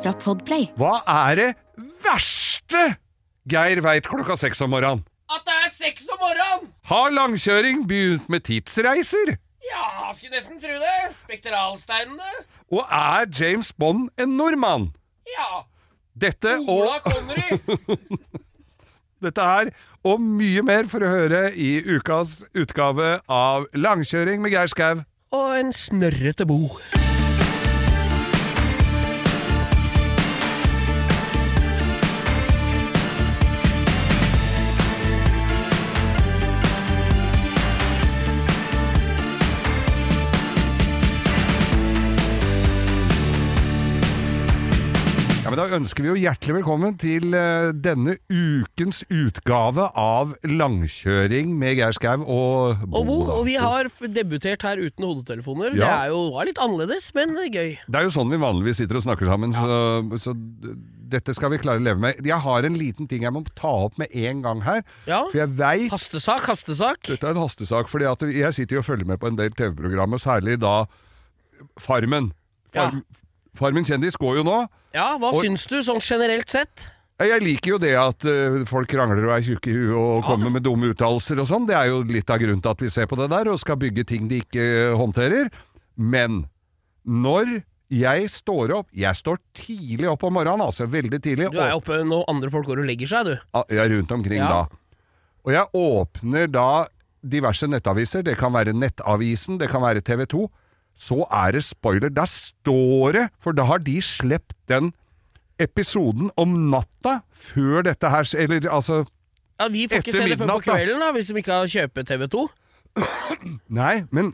Fra Podplay. Hva er det verste Geir veit klokka seks om morgenen? At det er seks om morgenen! Har langkjøring begynt med tidsreiser? Ja, skulle nesten tro det. Spektralsteinene. Og er James Bond en nordmann? Ja. Dette Ola og Connery. dette her og mye mer for å høre i ukas utgave av Langkjøring med Geir Skau. Og en snørrete bo. Ja, men Da ønsker vi jo hjertelig velkommen til eh, denne ukens utgave av Langkjøring med Geir Skau og Bo. Og Bo, da. og vi har f- debutert her uten hodetelefoner. Det Ja. er jo var litt annerledes, men gøy. Det er jo sånn vi vanligvis sitter og snakker sammen, så, så d- dette skal vi klare å leve med. Jeg har en liten ting jeg må ta opp med en gang her. Ja. For jeg veit Hastesak, hastesak. Dette er en hastesak, fordi at jeg sitter jo og følger med på en del TV-programmer, særlig da Farmen. Farm, Farmen kjendis går jo nå. Ja, hva Og- syns du, sånn generelt sett? Jeg liker jo det at eh, folk krangler og er tjukke i huet og kommer med dumme uttalelser og sånn. Det er jo litt av grunnen til at vi ser på det der, og skal bygge ting de ikke eh, håndterer. Men når jeg står opp Jeg står tidlig opp om morgenen, altså veldig tidlig. Du er oppe når andre folk går og legger seg, du. Ja, er rundt omkring Ja. da. Og jeg åpner da diverse nettaviser. Det kan være Nettavisen, det kan være TV 2. Så er det spoiler. Der står det, for da har de sluppet den episoden om natta før dette her Eller altså Ja, Vi får ikke se det før på kvelden, da, hvis de ikke har kjøpt TV 2. Nei, men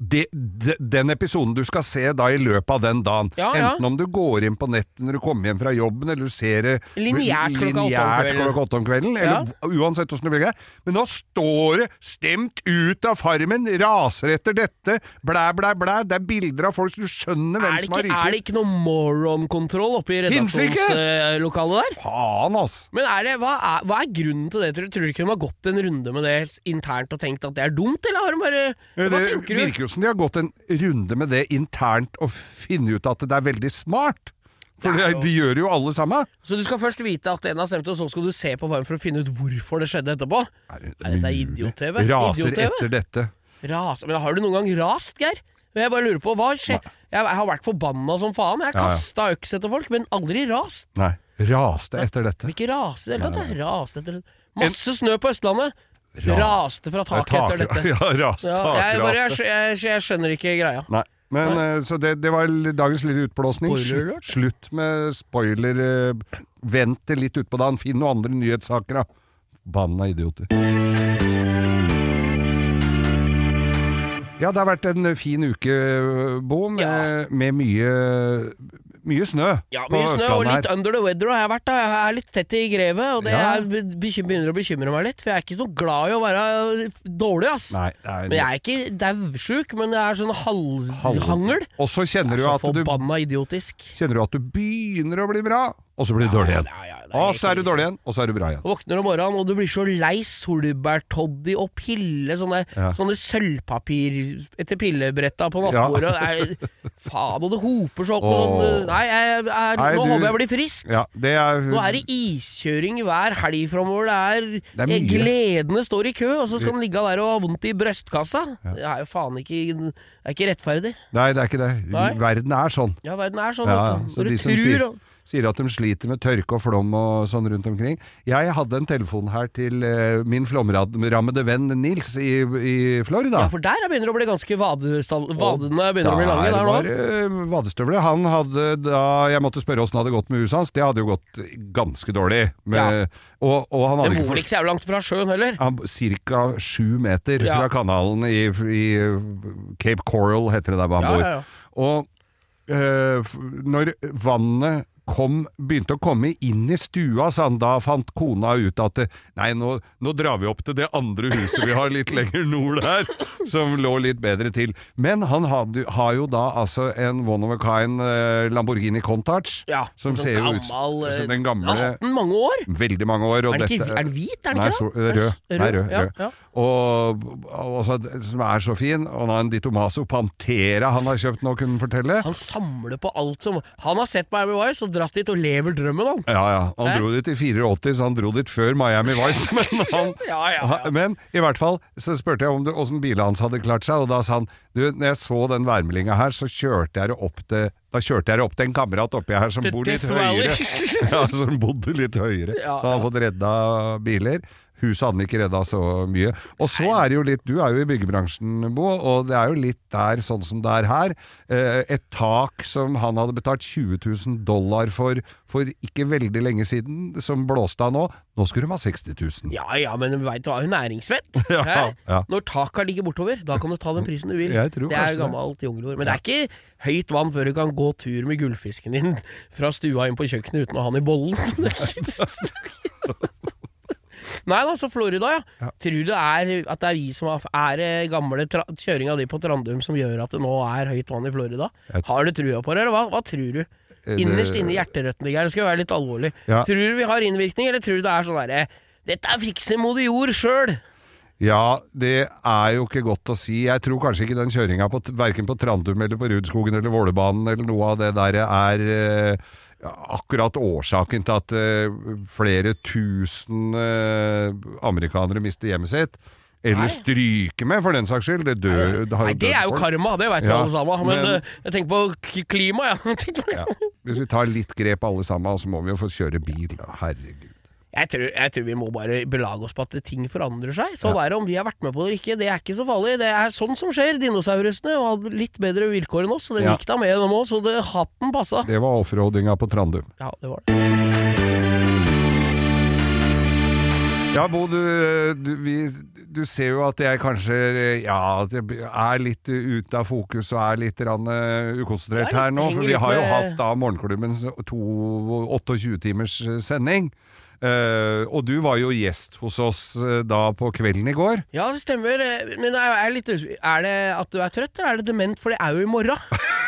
det, de, den episoden du skal se da i løpet av den dagen, Ja, ja. enten om du går inn på nettet når du kommer hjem fra jobben, eller du ser det Lineært klokka åtte om kvelden. eller uansett hvordan du vil det Men nå står det 'stemt ut av Farmen', raser etter dette, blæ, blæ, blæ. Det er bilder av folk, så du skjønner hvem ikke, som har riket. er det ikke noe moron-kontroll oppe i redaksjonslokalet der? Faen, ass! Men er det, hva, er, hva er grunnen til det? Tror du, tror du ikke de har gått en runde med det internt og tenkt at det er dumt, eller har de bare Hva tenker du? De har gått en runde med det internt og funnet ut at det er veldig smart. For Det er jo- de gjør jo alle sammen. Så du skal først vite at en har stemt, og så skal du se på varmen for å finne ut hvorfor det skjedde etterpå? Er det, Nei, dette er idiot-TV. Raser Idiot-TV. etter dette. Ras. Men har du noen gang rast, Geir? Jeg bare lurer på, hva skjer? Jeg har vært forbanna som faen. Jeg Ja, ja. kasta øks etter folk, men aldri rast. Nei, raste etter dette. ikke rase i det hele tatt. Raste etter Masse snø på Østlandet. Ra- Raste fra taket Tak- etter dette. Ja, rast, Ja, jeg, bare, jeg, jeg, jeg skjønner ikke greia. Nei. Men Nei. Så det, det var dagens lille utblåsning. Slutt med spoiler. eh, Vent det litt utpå dagen. Finn noen andre nyhetssaker, da. Banna idioter. Ja, det har vært en fin uke, Bo, med, Ja. med mye, mye snø Ja, mye snø og litt her. under the weather har jeg vært. da Jeg er litt tett i grevet, og det Ja. er begynner å bekymre meg litt. For jeg er ikke så glad i å være dårlig, ass. Nei, er, Men jeg er ikke daudsjuk, men jeg er sånn halvhangel. Og så kjenner du at du forbanna idiotisk. kjenner du at du begynner å bli bra, og så blir du dårlig igjen. Ja, ja, Og så er du dårlig igjen, og så er du bra igjen. Og våkner om morgenen, og du blir så lei solbærtoddy og pille, sånne, Ja. sånne sølvpapir etter pillebretta på Ja. nattbordet. Det er- Faen, og det hoper så opp og sånn Nei, jeg jeg, Nei, nå du- håper jeg blir frisk. Ja, det er, Nå er det iskjøring hver helg framover. Det er, Det er. Gledene står i kø, og så skal den ligge der og ha vondt i brystkassa. Det er jo faen ikke Det er ikke rettferdig. Nei, det er ikke det. Nei. Verden er sånn. Ja, verden er sånn. Ja, ja. du. så Når de du som tror sier, sier at de sliter med tørke og flom og sånn rundt omkring. Jeg hadde en telefon her til eh, min flomrammede venn Nils i, i Florida. Ja, for der begynner det å bli ganske vadestall, vadene begynner å bli lange. Der Der var nå. vadestøvler. Han hadde da Jeg måtte spørre åssen det hadde gått med huset hans. Det hadde jo gått ganske dårlig. Med, og, og han hadde det bor ikke så langt fra sjøen heller. Ca. Cirka sju meter Ja. fra kanalen i, i Cape Coral, heter det der hvor han Ja, bor. ja, ja. Og øh, Når vannet kom, begynte å komme inn i stua, sa han, da fant kona ut at det, nei, nå, nå drar vi opp til det andre huset vi har litt lenger nord her, som lå litt bedre til. Men han hadde, har jo da altså en one of a kind eh, Lamborghini Contach, Ja, som sånn ser jo ut gammel, eh, som den gamle har hatt den mange år. Veldig mange år. Er den ikke dette- er den hvit, er den Nei, ikke så, det? rød. Nei, rød, rød. ja. Og, og så, som er så fin. Og han har en Di Tomaso Pantera han har kjøpt nå, kunne han fortelle. Han samler på alt som Han har sett på Miami Vice og dratt dit og lever drømmen, han. Ja, ja. Han Hæ? dro dit i 84, så han dro dit før Miami Vice. Men, han, Ja, ja, ja. men i hvert fall så spurte jeg om åssen bilen hans hadde klart seg, og da sa han du, når jeg så den værmeldinga her, så kjørte jeg det opp til Da kjørte jeg opp til en kamerat oppi her som bor litt høyere. ja, som bodde litt høyere. Så han har fått redda biler. Huset hadde ikke redda så mye. Og så er det jo litt Du er jo i byggebransjen, Bo, og det er jo litt der sånn som det er her. Eh, Et tak som han hadde betalt 20 000 dollar for for ikke veldig lenge siden, som blåste av nå. Nå skulle de ha 60 000. Ja ja, men veit du hva, hun næringsvett. Ja, ja. Når taka ligger bortover, da kan du ta den prisen du vil. Jeg tror det er gammelt jungelord. Men det er ikke høyt vann før du kan gå tur med gullfisken din fra stua inn på kjøkkenet uten å ha den i bollen. Er Nei da, så Florida, ja. Ja. Tror du det er at det er vi som har Er det gamle kjøringa di på Trandum som gjør at det nå er høyt vann i Florida? Har du trua på det, eller hva, hva tror du? Eh, Innerst inne i hjerterøttene, Geir, det skal være litt alvorlig. Ja. Tror du vi har innvirkning, eller tror du det er sånn derre Dette er fikse moder jord sjøl! Ja, det er jo ikke godt å si. Jeg tror kanskje ikke den kjøringa på, verken på Trandum eller på Rudskogen eller Vålerbanen eller noe av det der er eh, akkurat årsaken til at eh, flere tusen eh, amerikanere mister hjemmet sitt. Eller Nei. stryker med, for den saks skyld. Det dør, det har Nei, det er jo folk. karma, det veit vi Ja, alle sammen. Men, men- eh, jeg tenker på klima, ja. Jeg Ja. Hvis vi tar litt grep alle sammen, så må vi jo få kjøre bil. Herregud. Jeg, tror, jeg tror vi må bare belage oss på at ting forandrer seg. Sånn er det om vi har vært med på det eller ikke. Det er ikke så farlig. Det er sånn som skjer. Dinosaurusene hadde litt bedre vilkår enn oss, og det Ja. gikk da med dem òg, så det, hatten passa. Det var offroadinga på Trandum. Ja, det var det. Ja, Bo, du, du, vi, du ser jo at jeg kanskje ja, er litt ute av fokus og er litt rann, uh, ukonsentrert litt her nå. For vi har jo hatt da morgenklubben 28 timers eh, sending. Eh, og du var jo gjest hos oss uh, da på kvelden i går. Ja, det stemmer. eh, Men er, er, litt er det at du er trøtt, eller er det dement? For det er jo i morgen.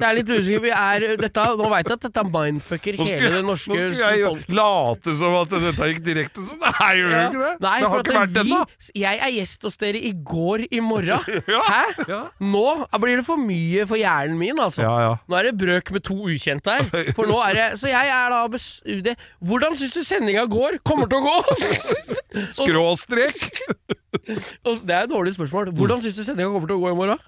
Så jeg er litt usikker. Vi er, dette, nå veit jeg at dette mindfucker Nå hele skulle, det norske nå skulle jeg jo folk- late som at dette gikk direkte, så nei, jo Ja. ikke det! Nei, det har ikke vært det ennå. Jeg er gjest hos dere i går i morgen. Ja, Hæ? ja. Nå blir det for mye for hjernen min, altså. Ja, ja. Nå er det brøk med to ukjente her. For nå er det Så jeg er da bes... Det. Hvordan syns du sendinga går? Kommer til å gå? Skråstrek! det er et dårlig spørsmål. Hvordan syns du sendinga kommer til å gå i morgen?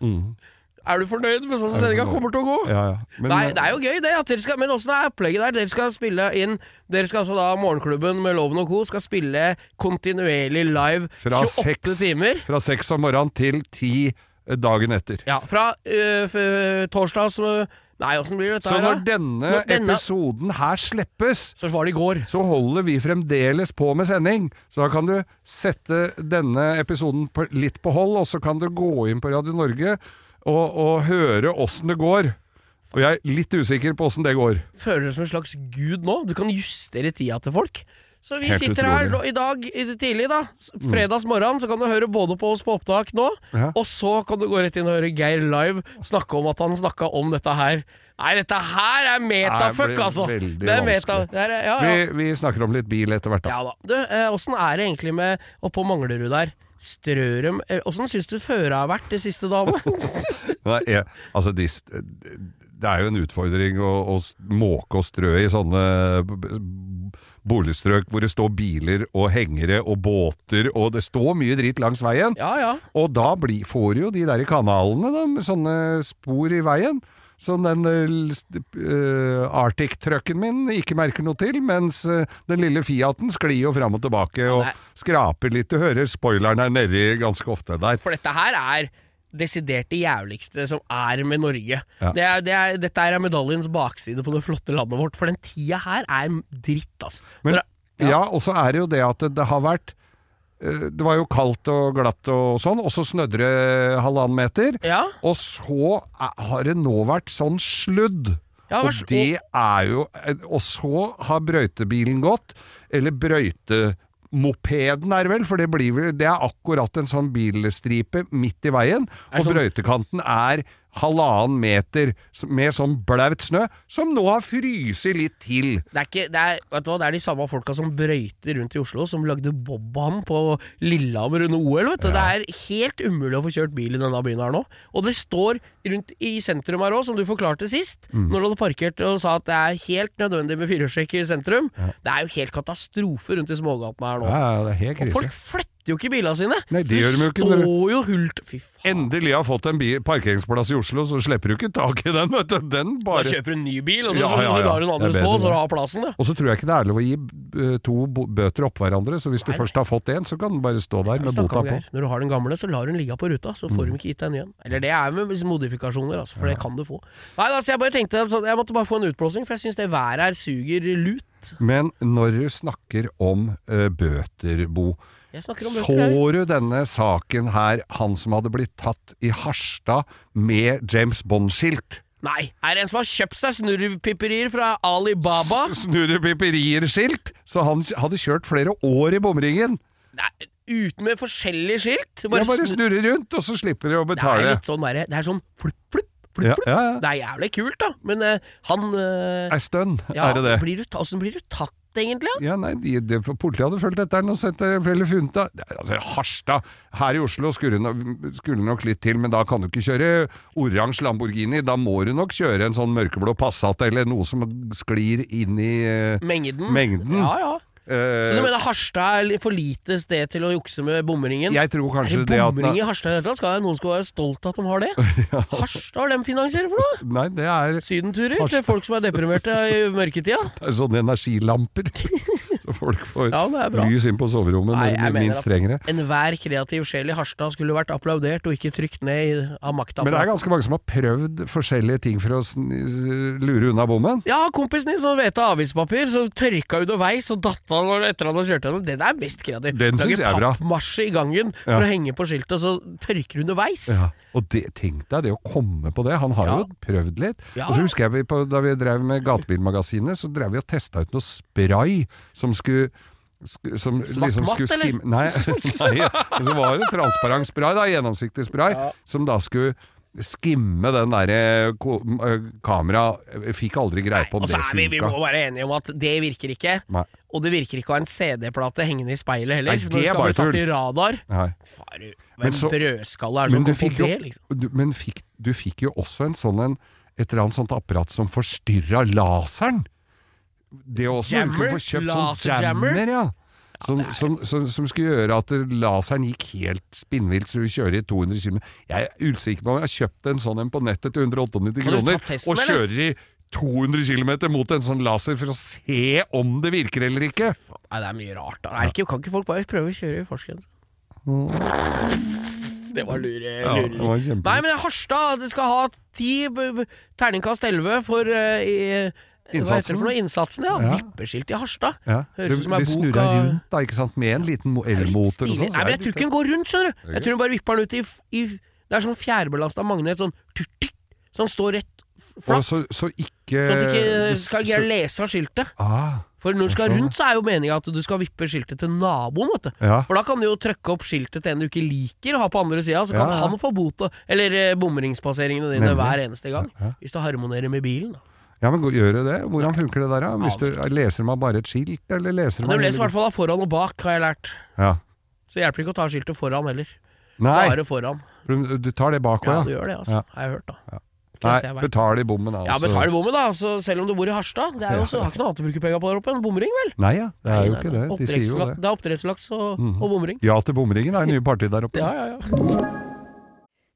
Er du fornøyd med sånn som sendinga kommer til å gå? Ja, ja. Men, Nei, det er jo gøy det. At dere skal, men åssen er opplegget der? Dere skal spille inn Dere skal altså da Morgenklubben med Loven og Co. skal spille kontinuerlig live fra 28 6, timer. fra seks om morgenen til ti eh, dagen etter. Ja, fra øh, torsdag som Nei, åssen blir dette Så her, når da? denne, Når denne- episoden her slippes, Så var det i går. så holder vi fremdeles på med sending. Så da kan du sette denne episoden på, litt på hold, og så kan du gå inn på Radio Norge og, og høre åssen det går. Og jeg er litt usikker på åssen det går. Føler deg som en slags gud nå. Du kan justere tida til folk. Så vi Helt sitter utrolig. her i dag i det tidlig, da. Fredags morgen, så kan du høre både på oss på opptak nå, Ja. og så kan du gå rett inn og høre Geir live snakke om at han snakka om dette her. Nei, dette her er metafuck, altså! Det er meta. Det er, ja, ja. Vi, vi snakker om litt bil etter hvert, da. Ja da. Du, eh, er det egentlig med oppå Manglerud der? Strør dem eh, Åssen syns du føret har vært det siste dame? Nei, jeg, altså, de, det er jo en utfordring å, å måke og strø i sånne boligstrøk hvor det står biler og hengere og båter, og det står mye dritt langs veien. ja ja. Og da blir, får jo de der kanalene med sånne spor i veien. Som den uh, Arctic-trucken min ikke merker noe til, mens uh, den lille Fiaten sklir jo fram og tilbake og nei. skraper litt. Du hører spoileren er nedi ganske ofte der. For dette her er desidert det jævligste som er med Norge. Ja. Det er, det er, dette er medaljens bakside på det flotte landet vårt, for den tida her er dritt, altså. Men, ja, ja, og så er det jo det at det, det har vært Det var jo kaldt og glatt og sånn, og så snødde det halvannen meter. Ja. Og så er- har det nå vært sånn sludd. Ja, og det er jo Og så har brøytebilen gått, eller brøytemopeden er det vel, for det, blir, det er akkurat en sånn bilstripe midt i veien, og sånn- brøytekanten er halvannen meter med sånn blaut snø, som nå har fryst litt til. Det er, ikke, det, er, vet du hva, det er de samme folka som brøyter rundt i Oslo, som lagde bobbam på Lillehammer under OL. Vet du. Det er helt umulig å få kjørt bil i denne byen her nå. Og det står rundt i sentrum her òg, som du forklarte sist, Mm. når du hadde parkert og sa at det er helt nødvendig med firehjulstrekk i sentrum. Det er jo helt katastrofe rundt i smågatene her nå. Ja, det er helt Og folk flytter jo ikke bilene sine. Nei, det Så gjør de jo ikke, står jo hult Fy faen. Endelig har fått en bil, parkeringsplass i Oslo, så slipper du ikke tak i den, vet du. Den Da kjøper du en ny bil, og så, Ja, ja, ja, så lar du den andre stå, så du har plassen. Ja. Og så tror jeg ikke det er lov å gi eh, to bøter oppå hverandre, så hvis du først har fått én, så kan den bare stå der med bota på. Når du har den gamle, så lar du den ligge på ruta, så får de ikke gitt deg en ny en. Eller det er med modifikasjoner, altså, for det kan du få. Nei, altså, jeg bare tenkte altså, Jeg måtte bare få en utblåsing, for jeg syns det været her suger lut. Men når du snakker om uh, bøter, Bo, Så du denne saken her, han som hadde blitt tatt i Harstad med James Bond-skilt? Nei, er det en som har kjøpt seg snurrepipperier fra Alibaba? Snurrepipperier-skilt? Så han hadde kjørt flere år i bomringen. Nei, uten med forskjellige skilt? Ja, bare snurre rundt, og så slipper de å betale. det er litt sånn bare, Det er sånn flupp, flupp, flupp, Ja, ja, ja. Det er jævlig kult, da, men uh, han uh, Ei stønn, ja, er det det? Blir du, Åssen blir du tatt, egentlig? Ja? Nei, de, de, Politiet hadde fulgt etter den og sett det eller funnet det. Altså, Harstad Her i Oslo skulle det skulle nok litt til, men da kan du ikke kjøre oransje Lamborghini. Da må du nok kjøre en sånn mørkeblå Passat eller noe som sklir inn i uh, Mengden? Mengden. Ja, ja. Så eh, du mener Harstad er for lite sted til å jukse med bomringen? Jeg tror kanskje det det at bomring i Harstad i det hele tatt? Noen skal være stolt av at de har det? Harstad, hva er de finansierer for noe? Nei, det er, Sydenturer Harstad. til folk som er deprimerte i mørketida? det er sånne energilamper. Så folk får Ja, lys inn på soverommet Nei, når de minst trenger det. enhver kreativ sjel i Harstad skulle vært applaudert og ikke trykt ned av makta. Men det er ganske mange som har prøvd forskjellige ting for å lure unna bommen. Ja, kompisen din som vet av avispapir, så tørka underveis og datt når- etter han har kjørt gjennom. Det der er mest kreativt. Den synes jeg er bra. pappmasje i gangen for Ja. å henge på skiltet, og så tørker underveis. Ja, og det, tenk deg det å komme på det. Han har Ja. jo prøvd litt. Ja. Og så husker jeg vi på, da vi drev med Gatebilmagasinet, så drev vi og testa ut noe spray som skulle sk- som Svart liksom matt, skulle skimme Nei, nei så var det transparent spray, da, gjennomsiktig spray, Ja. som da skulle skimme den derre ko- eh. Fikk aldri greie på om Og så det funka. vi, vi må være enige om at det virker ikke. Nei. Og det virker ikke å ha en CD-plate hengende i speilet heller. Nei, når det du er skal bare bli tatt tull. i radar. Nei. Faru, Men hvem brødskalle er det som du fikk jo, det, liksom? du, men fikk, du fikk jo også en sånn en, et eller annet sånt apparat som forstyrra laseren. Det også, når du kunne få kjøpt sånn jammer, jammer, ja. Som, som, som, som skulle gjøre at laseren gikk helt spinnvilt, så du kjører i 200 km. Jeg er usikker på om jeg har kjøpt en sånn en på nettet til 198 kroner, testen, og kjører i 200 km mot en sånn laser for å se om det virker eller ikke. Nei, det er mye rart. Da. Er ikke, kan ikke folk bare prøve å kjøre i fartsgrense? Det var lure. Ja, lure. det var Nei, men Harstad det skal ha ti terningkast 11 for uh, i, Hva heter det Innsatsen? for noe? Innsatsen, ja. Ja. Vippeskilt i Harstad. Ja. Høres ut som ei bok snurra deg rundt, da, ikke sant, med en liten elmotor og sånn. så Nei, men jeg tror ikke den går rundt, skjønner du. Jeg tror den bare vipper den ut i, i Det er sånn fjærbelasta magnet, sånn Så den står rett flatt. så, så ikke Sånn at du ikke skal greie å lese av skiltet. Ah, For når du skal rundt, så er jo meninga at du skal vippe skiltet til naboen, vet du. ja. For da kan du jo trykke opp skiltet til en du ikke liker, og ha på andre sida, så kan Ja, ja. han få bot Eller eh, bomringspasseringene dine Nemlig. hver eneste gang. Hvis du harmonerer med bilen. Da. Ja, men gjør det det? Hvordan funker det der, da? Hvis du, leser man bare et skilt, eller leser de leser i hvert fall av foran og bak, har jeg lært. Ja. Så det hjelper ikke å ta skiltet foran heller. Nei, Bare foran. du tar det bak Ja, Ja, du gjør det, altså. Ja. Har jeg hørt, da. Ja. Nei, betal i bommen, altså. Ja, betal i bommen, da. Så selv om du bor i Harstad. Det er jo så, har ikke noe annet å bruke penga på der oppe enn bomring, vel? Nei ja, det er jo ikke det. De sier jo det. Det er oppdrettslaks og, og bomring. Ja til bomringen er det nye partiet der oppe. Ja, ja, ja.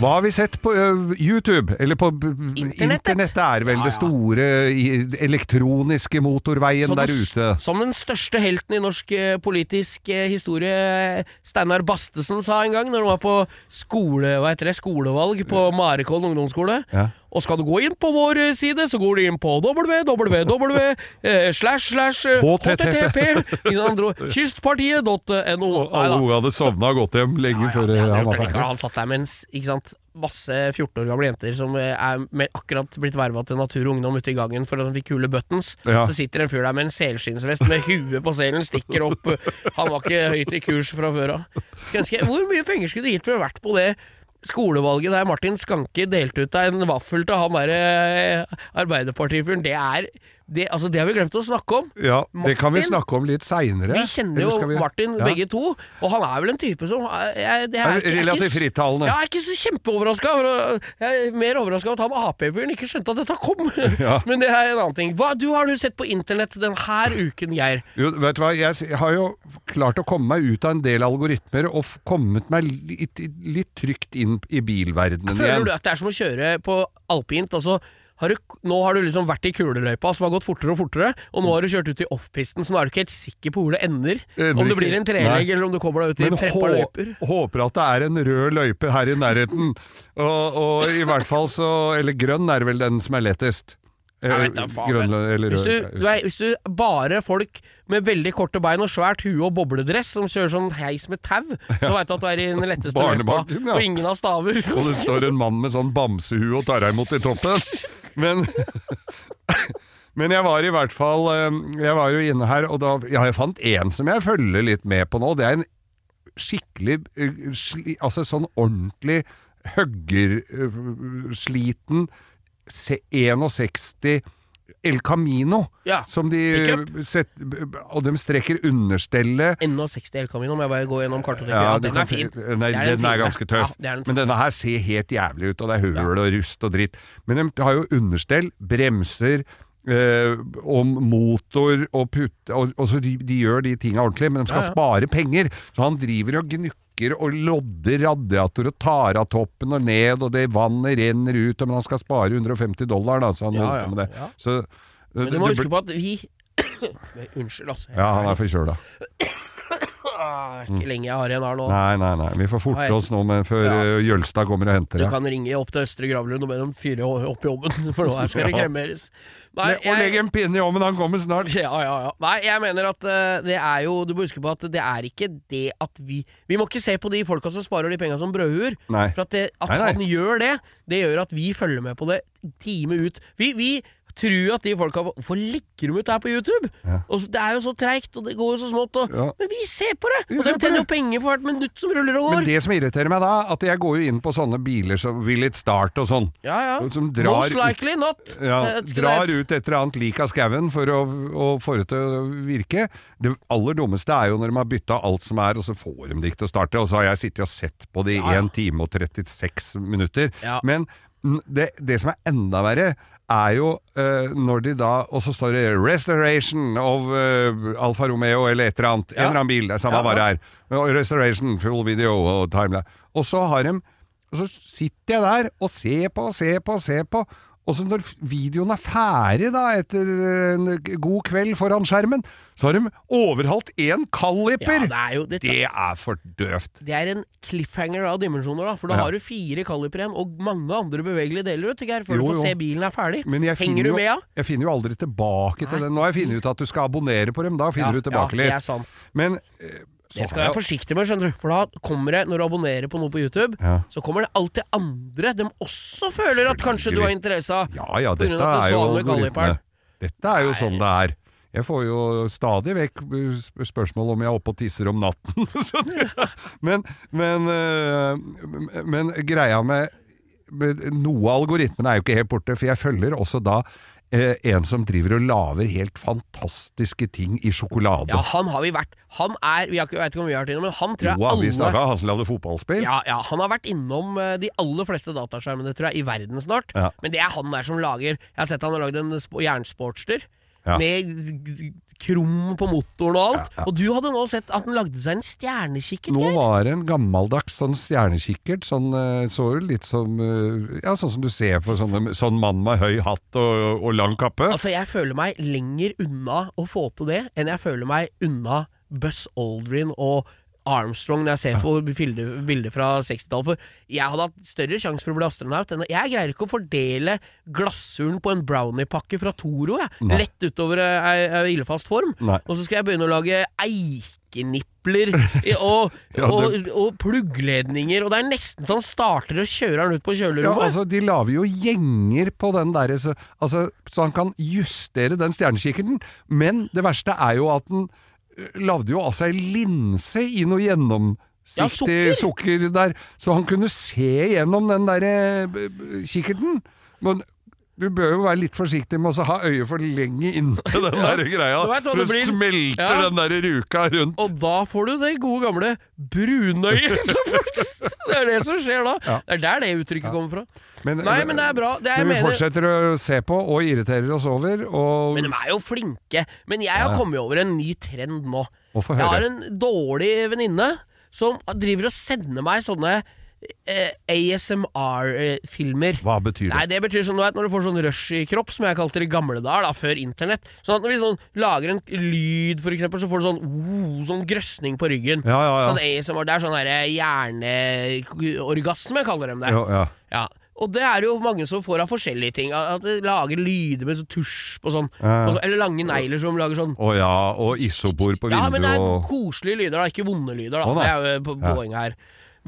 Hva har vi sett på YouTube? Eller på Internettet. Internettet er vel Ja, det store elektroniske motorveien Så der ute. Som den største helten i norsk politisk historie, Steinar Bastesen, sa en gang når han var på skole, hva heter det, skolevalg på Marekollen ungdomsskole. Ja. Og skal du gå inn på vår eh, side, så går du inn på www eh, slash slash eh, Kystpartiet.no. Og alle hadde sovna og gått hjem lenge før han var er ferdig. Han satt der med ikke sant, masse 14 år gamle jenter som er med, akkurat blitt verva til Natur og Ungdom ute i gangen for at de fikk kule buttons. Ja. Så sitter en fyr der med en selskinnsvest med huet på selen, stikker opp. Han var ikke høyt i kurs fra før av. Hvor mye penger skulle du gitt for å ha vært på det skolevalget der Martin Skanke delte ut av en vaffel til han derre Arbeiderpartifyren? Det er det, altså, det har vi glemt å snakke om. Ja, det kan vi snakke om litt seinere. Vi kjenner jo Martin begge to, og han er vel en type som er, jeg, det er, ikke- relativt frittalende. Jeg er ikke så kjempeoverraska. Jeg er mer overraska over at han Ap-fyren ikke skjønte at dette kom. Ja. Men det er en annen ting. Hva du har du sett på internett denne uken, Geir? Jo, vet du hva, jeg har jo klart å komme meg ut av en del algoritmer og kommet meg litt, litt trygt inn i bilverdenen Føler du at det er som å kjøre på alpint? Altså, har du, nå har du liksom vært i kuleløypa som har gått fortere og fortere, og nå har du kjørt ut i offpisten, så nå er du ikke helt sikker på hvor det ender. Ender Om det blir en trelegg, eller om du kommer deg ut i Men preppa løyper. håper at det er en rød løype her i nærheten. Og, og i hvert fall så Eller grønn er vel den som er lettest. Eh, vet grønn eller Hvis du, er, hvis du bare folk med veldig korte bein og svært hue og bobledress som kjører sånn heis med tau, så veit du at du er i den letteste løypa, ja. og ingen har staver. Og det står en mann med sånn bamsehue og tar deg imot i toppen. Men Men jeg var i hvert fall eh, Jeg var jo inne her, og da ja, jeg fant en som jeg følger litt med på nå. Det er en skikkelig eh, Altså sånn ordentlig høggersliten 61 El Camino. Ja, Som de set, Og de strekker understellet Ennå 60 El Camino, må jeg bare gå gjennom kartoteket. ja, Ja, den er fin. fi- Nei, er den den er ganske tøff. Ja, den Men denne her ser helt jævlig ut, og det er hull og rust og dritt. Men de har jo understell, bremser eh, om motor og putte og, og så de, de gjør de tinga ordentlig, men de skal spare penger. Så han driver og gnukker og lodder radiator og tar av toppen og ned, og det vannet renner ut, men han skal spare 150 dollar, da, så han Ja, holdt på med det. ja. Så, eh, Men du må det, huske på at vi Unnskyld, altså. Ja, han er forkjøla. Ah, Ikke lenge jeg har igjen her nå. Nei, nei, nei. Vi får forte oss nå med, før Ja. eh, Jølstad kommer og henter Du kan ringe opp til Østre Gravlund og be dem fyre opp jobben, for nå her skal det kremeres. Nei, Og legg en pinne i ovnen, han kommer snart. Ja, ja, ja. Nei, jeg mener at uh, det er jo Du må huske på at det er ikke det at vi Vi må ikke se på de folka som sparer de penga som brødhuer. For at, det, at Nei, nei. han gjør det, det gjør at vi følger med på det time ut. Vi, vi tror at de folka Hvorfor legger de ut det her på YouTube? Ja. Og så- Det er jo så treigt, og det går jo så smått. Og, Ja. Men vi ser på det! Vi Og de tjener jo penger for hvert minutt som ruller og går. Men det som irriterer meg da, at jeg går jo inn på sånne biler som Will It Start og sånn. Ja, ja. Som drar Most likely not. Ja, drar ut et eller annet lik av skauen for å, å få det til å virke. Det aller dummeste er jo når de har bytta alt som er, og så får de det ikke til å starte. Og så har jeg sittet og sett på det i Ja, ja. 1 time og 36 minutter. Men det, det som er enda verre, er jo uh, når de da Og så står det 'Restoration of uh, Alfa Romeo' eller et eller annet. En eller annen bil. Det er samme Ja, hva det er. Restoration, full video og timeline. Og så har de Og så sitter jeg der og ser på og ser på og ser på. Og så når videoen er ferdig, da, etter en god kveld foran skjermen, så har de overhalt én kaliper. Ja, det er jo det, det er for døvt. Det er en cliffhanger av dimensjoner, da. For da Ja. har du fire kaliper igjen, og mange andre bevegelige deler, Geir, før Jo, du får jo. se bilen er ferdig. Men jeg Henger du med, ja? jeg finner jo aldri tilbake til Nei. den. Nå har jeg funnet ut at du skal abonnere på dem, da finner du tilbake ja, det litt. er sant. Men eh, Det skal jeg være forsiktig med, skjønner du. For da kommer det, når du abonnerer på noe på YouTube, Ja. så kommer det alltid andre de også føler at kanskje du har interesse av. Ja ja, dette er jo algoritme. Dette er jo sånn det er. Jeg får jo stadig vekk spørsmål om jeg er oppe og tisser om natten. Men, men, øh, men greia med, med Noe av algoritmene er jo ikke helt borte, for jeg følger også da eh, en som driver og lager helt fantastiske ting i sjokolade. Ja, han har vi vært Han er Jeg vet ikke om vi har vært innom, men han tror jeg Jo, vi snakka han som lagde fotballspill. ja, ja, Han har vært innom eh, de aller fleste dataskjermene tror jeg, i verden snart. Ja. Men det er han der som lager Jeg har sett han har lagd en jernsportster Ja. med krum på motoren og alt. Ja, ja. Og du hadde nå sett at den lagde seg en stjernekikkert. Nå var det en gammeldags sånn stjernekikkert, sånn, eh, så jo litt som eh, Ja, sånn som du ser for sånne, sånn mann med høy hatt og, og lang kappe. Altså, jeg føler meg lenger unna å få til det enn jeg føler meg unna Buss Aldrin og Armstrong når jeg ser på bilder, fra 60-tallet. For jeg hadde hatt større sjanse for å bli astronaut enn Jeg greier ikke å fordele glassuren på en browniepakke fra Toro, jeg. Nei. Lett utover eh, ei, ildfast form. Nei. Og så skal jeg begynne å lage eikenipler og, Ja, og, det- og pluggledninger, og det er nesten sånn starter og kjører han ut på kjølerommet. Ja, altså, de lager jo gjenger på den der, så, altså, så han kan justere den stjernekikkerten. Men det verste er jo at den lagde jo av seg linse i noe Ja, gjennomsiktig sukker. sukker der, så han kunne se gjennom den der eh, kikkerten. Men du bør jo være litt forsiktig med å ha øyet for lenge inntil den der greia, Du du smelter Ja. den der ruka rundt. Og da får du det gode gamle brunøyet. det er det som skjer da. Ja. Det er der det uttrykket kommer fra. Men, Nei, men det er bra. Det er, men vi mener, fortsetter å se på og irriterer oss over. Og, men de er jo flinke. Men jeg har Ja. kommet over en ny trend nå. Jeg har en dårlig venninne som driver og sender meg sånne eh, ASMR-filmer. Hva betyr det? Nei, det betyr sånn du vet, når du får sånn rush i kropp, som jeg kalte det i gamle dager, da, før internett. Sånn at når vi sånn lager en lyd, for eksempel, så får du sånn, oh, sånn grøsning på ryggen. Ja, ja, ja. Sånn ASMR, det er sånn derre hjerneorgasme, kaller de det. Ja, ja. Ja. Og det er jo mange som får av forskjellige ting. At de lager lyder med sånn tusj på sånn. Sånn- Eller lange negler som lager sånn Å ja, og isopor på vinduet ja, men det er koselige lyder, da, ikke vonde lyder. Da. Å, nei. det er jo po- poenget her.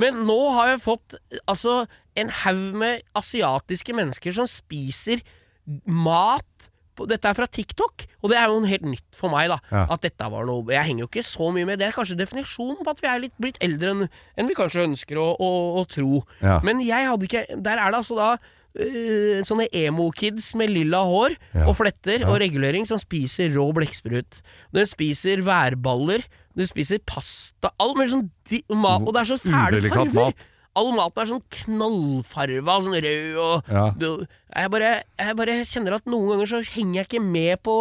Men nå har jeg fått altså en haug med asiatiske mennesker som spiser mat Dette er fra TikTok, og det er jo helt nytt for meg. da Ja. At dette var noe Jeg henger jo ikke så mye med. Det er kanskje definisjonen på at vi er litt blitt eldre enn enn vi kanskje ønsker å, å, å tro. Ja. Men jeg hadde ikke Der er det altså da uh, sånne emo-kids med lilla hår Ja. og fletter og regulering som spiser rå blekksprut. De spiser værballer, de spiser pasta All mulig sånn mat, og det er så fæle farger. mat. All maten er sånn knallfarva, sånn rød og Ja. jeg, bare, jeg bare kjenner at noen ganger så henger jeg ikke med på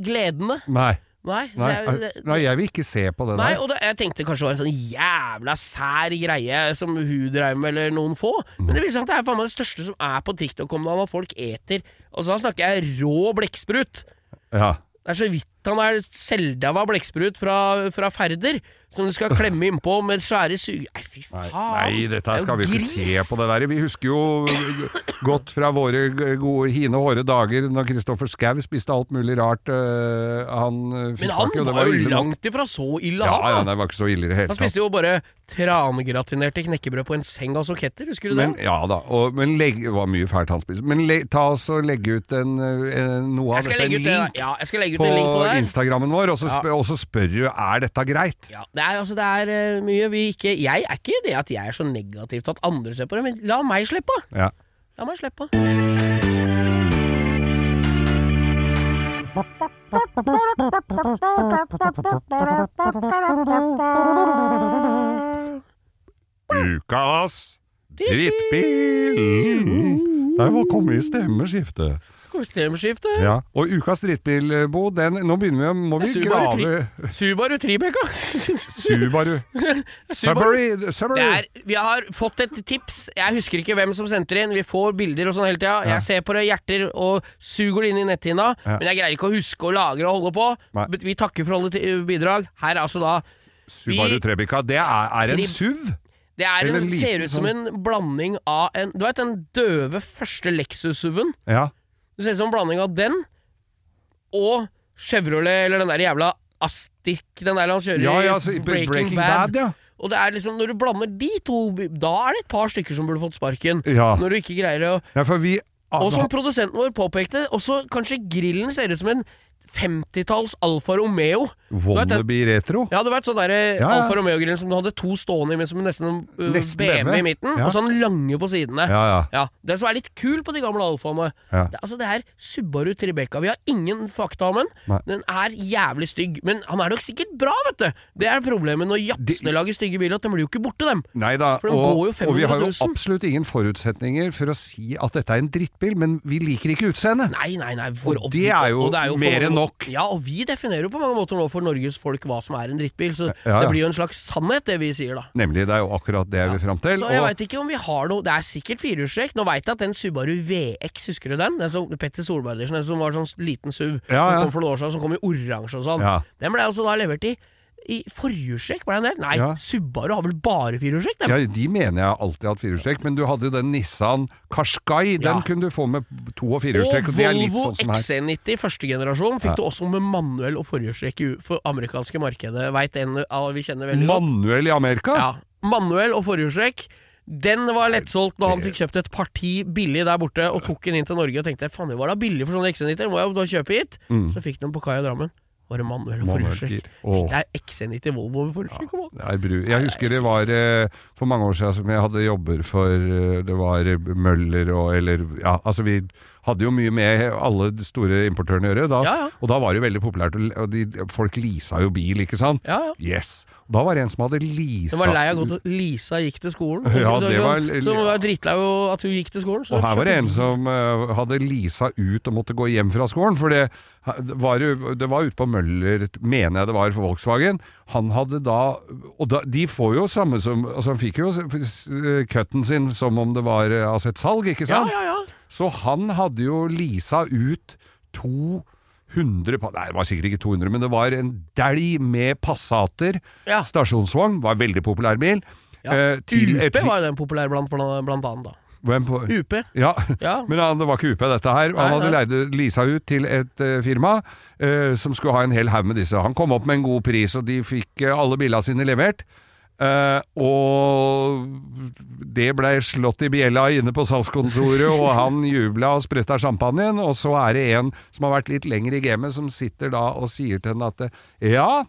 gledene. Nei. Nei. Nei, jeg, nei, jeg vil ikke se på det Nei, der. og det, jeg tenkte kanskje det var en sånn jævla sær greie som hun dreiv med, eller noen få. Men det viser seg at det er faen meg det største som er på TikTok om dagen, at folk eter. Og så snakker jeg rå blekksprut. Ja. Det er så vidt han er var blekksprut fra, fra Færder, som du skal klemme innpå med svære suge... Nei, fy faen. Nei, dette skal vi ikke se på det der. Vi husker jo godt fra våre gode, hine hårde dager når Kristoffer Schau spiste alt mulig rart. øh, han øh, fikk Men han tak i, Men han var jo langt ifra så ille, Ja, han. ja, det var ikke så ille i det hele Han spiste jo bare tranegratinerte knekkebrød på en seng av soketter, husker du Men, det? ja da, og, men legg, det var mye fælt han spiste. Men le, ta oss og legge ut en, en, noe av dette, en link, det, ja, legge ut på en link på. Instagrammen vår, og så, Ja. spør, og så spør du er dette greit. Ja, det er, altså, det er eh, mye vi ikke Jeg er ikke det at jeg er så negativ til at andre ser på det, men la meg slippe. Ja. La meg slippe. Ukas drittbil! Der var kommet i stemmeskifte. Systemskifte. Ja. Og ukas drittbilbo, den Nå begynner vi, må vi Subaru grave Subaru Tribeca. Subaru Subaru, Subaru. Er, vi har fått et tips. Jeg husker ikke hvem som sendte det inn. Vi får bilder og sånn hele tida. Ja. Jeg ser på det, hjerter, og suger det inn i netthinna. Ja. Men jeg greier ikke å huske å lagre og holde på. Nei. Vi takker for alle bidrag. Her er altså da Subaru vi- Trebica. Det er, er en SUV. Det en, en liten ser ut som sånn- en blanding av en Du vet den døve første Lexus-SUV-en? Ja. Det ser ut som en blanding av den og Chevrolet, eller den der jævla Astic, den der han kjører Ja, ja, i Breaking, Breaking, Bad. ja. Og det er liksom, når du blander de to, da er det et par stykker som burde fått sparken. Ja. Når du ikke greier å ja, vi Og som produsenten vår påpekte, også kanskje grillen ser ut som en 50-talls Alfa Romeo. Det- Wannabe retro. Ja, du vet sånn derre Ja, ja. Alfa Romeo-grill som du hadde to stående i, som nesten, uh, Nesten BMW i midten, Ja. og sånn lange på sidene. Ja, ja. Ja, Det som er litt kul på de gamle Alfaene Ja. det, Altså det er Subaru Tribeca. Vi har ingen fakta om den. Nei. Den er jævlig stygg. Men han er nok sikkert bra, vet du. Det er problemet når Japsene lager stygge biler, at de blir jo ikke borte, dem. Nei da, For den og, går jo og vi har jo absolutt ingen forutsetninger for å si at dette er en drittbil, men vi liker ikke utseendet. Nei, nei, nei. For, Og det er jo og det på mer enn nok. Ja, og vi definerer jo på mange måter nå for Norges folk hva som er en drittbil. Så Ja, ja. det blir jo en slags sannhet, det vi sier da. Nemlig, det er jo akkurat det jeg vil fram til. Så jeg og- veit ikke om vi har noe Det er sikkert firehjulstrekk. Nå veit jeg at den Subaru VX, husker du den? Den som Petter Solberg Edition, den som var sånn liten SUV som kom for noen år siden, som kom i oransje og sånn. Den ble altså da levert i i forhjulstrekk, det en del? Nei, Ja. Subaru har vel bare firehjulstrekk. Ja, De mener jeg alltid har hatt firehjulstrekk, men du hadde jo den Nissan Qashqai. Den Ja. kunne du få med to og Og firehjulstrekk, og er litt Volvo sånn som her. XC90 første generasjon fikk du også med manuell og forhjulstrekk for amerikanske markedet. Veit en vi kjenner veldig godt. Manuell i Amerika? Ja, manuell og forhjulstrekk. Den var lettsolgt når han fikk kjøpt et parti billig der borte, og tok den inn til Norge og tenkte faen, det var da billig for sånne XC90, må jeg jo da kjøpe hit. Så fikk den på kai i Drammen. Var det manuell. Forhjulstrekk? Oh. Det er XC90 Volvo forhjulstrekk. bru. Jeg husker det var eh, for mange år siden som jeg hadde jobber for eh, Det var eh, Møller og eller Ja, altså vi hadde jo mye med alle de store importørene å gjøre. Da, Ja, ja. Og da var det jo veldig populært, og de, folk leasa jo bil, ikke sant? Ja, ja. Yes. Da var det en som hadde leasa Det var lei av godt Lisa gikk til skolen. Ja, det var- Så hun var drittlei av at hun gikk til skolen. så Og her var det en som uh, hadde leasa ut og måtte gå hjem fra skolen. For det var, det var ute på Møller, mener jeg det var, for Volkswagen. Han hadde da Og da, de får jo samme som Altså, han fikk jo s- cutten sin som om det var eh, altså et salg, ikke sant? Ja, ja, ja. Så han hadde jo leasa ut 200 Nei, det var sikkert ikke 200, men det var en dælj med Passater. Ja. Stasjonsvogn. Var en veldig populær bil. Ja. Eh, UP var jo den populær blant, blant, blant annet, da. UP. ja, Ja. men han, det var ikke UP dette her. Han hadde leid Lisa ut til et uh, firma uh, som skulle ha en hel haug med disse. Han kom opp med en god pris, og de fikk uh, alle bilene sine levert. Eh, og det ble slått i bjella inne på salgskontoret, og han jubla og spretta champagnen. Og så er det en som har vært litt lenger i gamet, som sitter da og sier til henne at eh, ja,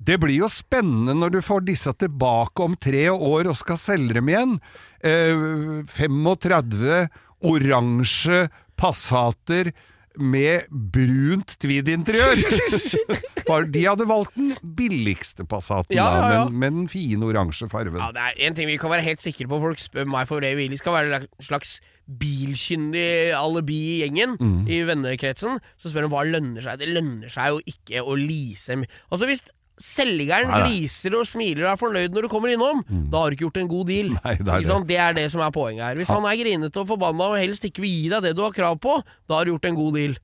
det blir jo spennende når du får disse tilbake om tre år og skal selge dem igjen. Uh, 35 oransje Passater med brunt tweed-interiør. De hadde valgt den billigste Passaten, Ja, ja, ja. da, men med den fine oransje farven. Ja, det er en ting vi kan være helt sikre på. Folk spør meg for det vi skal være en slags bilkyndig alibi i gjengen, Mm. i vennekretsen. Så spør de hva lønner seg. Det lønner seg jo ikke å lease Altså hvis selgeren Nei, nei. gliser og smiler og er fornøyd når du kommer innom, da har du ikke gjort en god deal. Nei, det er Ikke sant? det er det som er poenget her. Hvis han er grinete og forbanna og helst ikke vil gi deg det du har krav på, da har du gjort en god deal.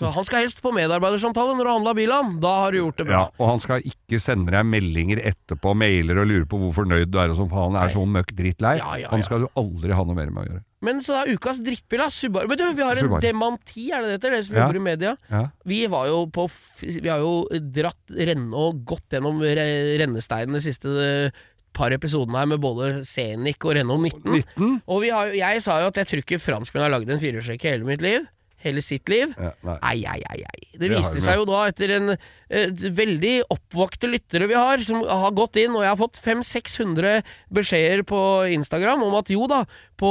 Så han skal helst på medarbeidersamtale når du handla bilen. Da har du gjort det bra. Ja, og han skal ikke sende deg meldinger etterpå, mailer og lure på hvor fornøyd du er og sånn, for han er så møkk drittlei. Ja, ja, Han skal du aldri ha noe mer med å gjøre. Men så er ukas drittbil, da. Subaru. Men du, vi har en Subaru. demanti, er det det heter? Dere som jobber i media. Ja. Vi var jo på Vi har jo dratt renne og gått gjennom re- rennesteinen de siste eh, par episodene her med både Scenic og Renault 19. 19? Og vi har, jeg sa jo at jeg tror ikke franskmenn har lagd en firehjulstrekker i hele mitt liv. Hele sitt liv. Ja, nei. Ei, ei, ei, ei. Det Det viste seg jo da etter en eh, veldig oppvakte lyttere vi har, som har gått inn, og jeg har fått 500-600 beskjeder på Instagram om at jo da, på,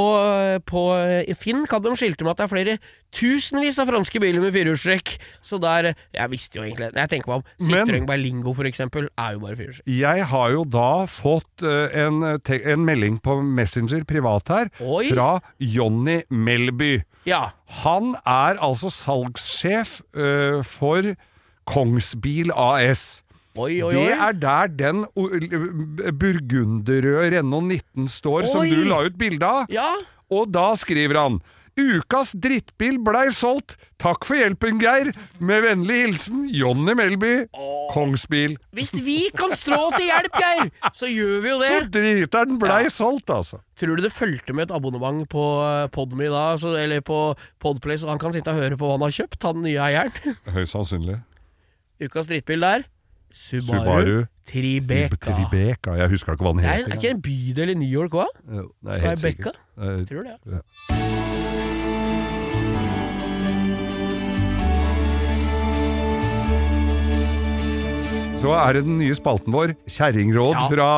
på Finn kan de skilte med at det er flere tusenvis av franske biler med firehjulstrekk. Så der Jeg visste jo egentlig Jeg tenker meg om. Citroën Berlingo for eksempel er jo bare firehjulstrekk. Jeg har jo da fått eh, en, en melding på Messenger privat her Oi. fra Jonny Melby. Ja. Han er altså salgssjef eh, for Kongsbil AS. Oi, oi, Det er der den o- burgunderrøde Renault 19 står, som du la ut bilde av. Ja. Og da skriver han Ukas drittbil blei solgt. Takk for hjelpen, Geir. Med vennlig hilsen Jonny Melby, Kongsbil. Hvis vi kan strå til hjelp, Geir, så gjør vi jo det. Så driteren blei Ja. solgt, altså. Tror du det fulgte med et abonnement på eh, Podme da, så, eller på Podplace, så han kan sitte og høre på hva han har kjøpt, han nye eieren? Høyst sannsynlig. Ukas drittbil der Subaru, Subaru Tribeca. Tribeca. Jeg husker ikke hva den Det er, heter. er ikke en bydel i New York òg? Tribeca? Eh, Tror det. Altså. Så er det den nye spalten vår, Kjerringråd Ja. fra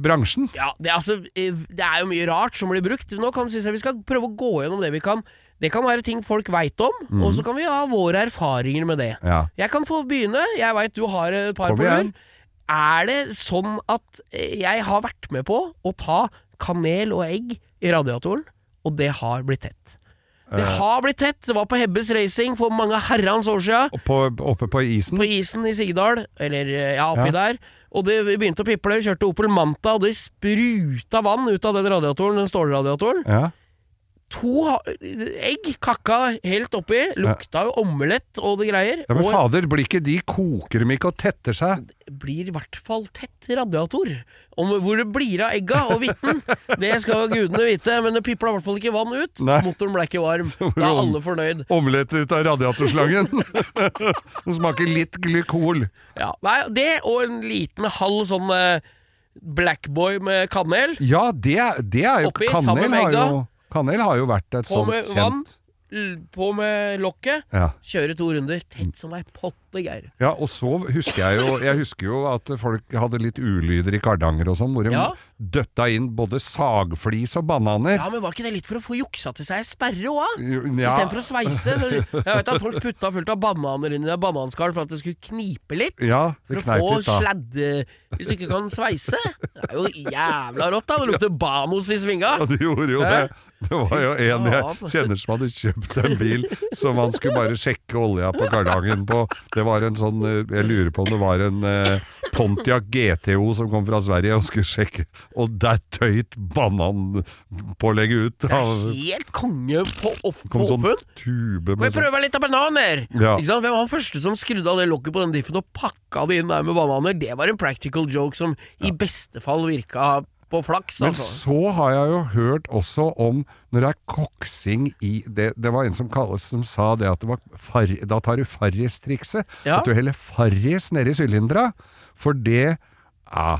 bransjen. Ja, det, er altså, eh, det er jo mye rart som blir brukt. Nå kan synes jeg vi skal prøve å gå gjennom det vi kan. Det kan være ting folk veit om, og så kan vi ha våre erfaringer med det. Ja. Jeg kan få begynne. Jeg veit du har et par på lur. Er det sånn at eh, jeg har vært med på å ta kanel og egg i radiatoren, og det har blitt tett? Det Eh. har blitt tett. Det var på Hebbes Racing for mange herrens år sia. Oppe på isen. På isen i Sigdal, eller eh, ja, oppi Ja. der. Og det begynte å piple. Vi kjørte Opel Manta, og det spruta vann ut av den radiatoren, den stålradiatoren. Ja. To egg kakka helt oppi. Lukta jo omelett og det greier. ja, men og fader, blir ikke de koker dem ikke og tetter seg? blir i hvert fall tett radiator. Om hvor det blir av egga og hvitten, det skal gudene vite. Men det pipla i hvert fall ikke vann ut. Nei. Motoren ble ikke varm. Da er alle fornøyd. Omelett ut av radiatorslangen. Som smaker litt glykol. Ja, Nei, det og en liten halv sånn eh, Blackboy med kanel. Ja, det, det er jo Oppi, sammen Kanel med har egga. Kanel har jo vært et På sånt med vann. kjent På med lokket. ja. Kjøre to runder. Tett som ei Geir. ja, og så husker jeg jo Jeg husker jo at folk hadde litt ulyder i Kardanger og sånn, hvor de Ja. døtta inn både sagflis og bananer. Ja, men var ikke det litt for å få juksa til seg sperre òg, da? Ja, Istedenfor å sveise. Så jeg vet at folk putta fullt av bananer inn i det bananskall for at det skulle knipe litt. ja, For det å kneip få litt da. sladde Hvis du ikke kan sveise. Det er jo jævla rått, da. Det lukter Banos i svinga. Ja, det gjorde jo det. Det var jo en jeg kjenner som hadde kjøpt en bil som han skulle bare sjekke olja på kardangen på. Det var en sånn eh, Jeg lurer på om det var en eh, Pontiac GTO som kom fra Sverige og skulle sjekke, og der tøyt bananpålegget ut. Av- helt konge på, opp, kom sånn tube Kan vi prøve sånn prøve litt av bananer? Ja. Ikke sant? Hvem var den første som skrudde av det lokket på den diffen og pakka det inn der med bananer? Det var en practical joke som i beste fall virka på flaks. Men Altså. så har jeg jo hørt også om når det er koksing i Det, det var en som, kalles, som sa det at det var far, da tar du farristrikset. Ja. At du heller farris nedi sylindera. For det ja,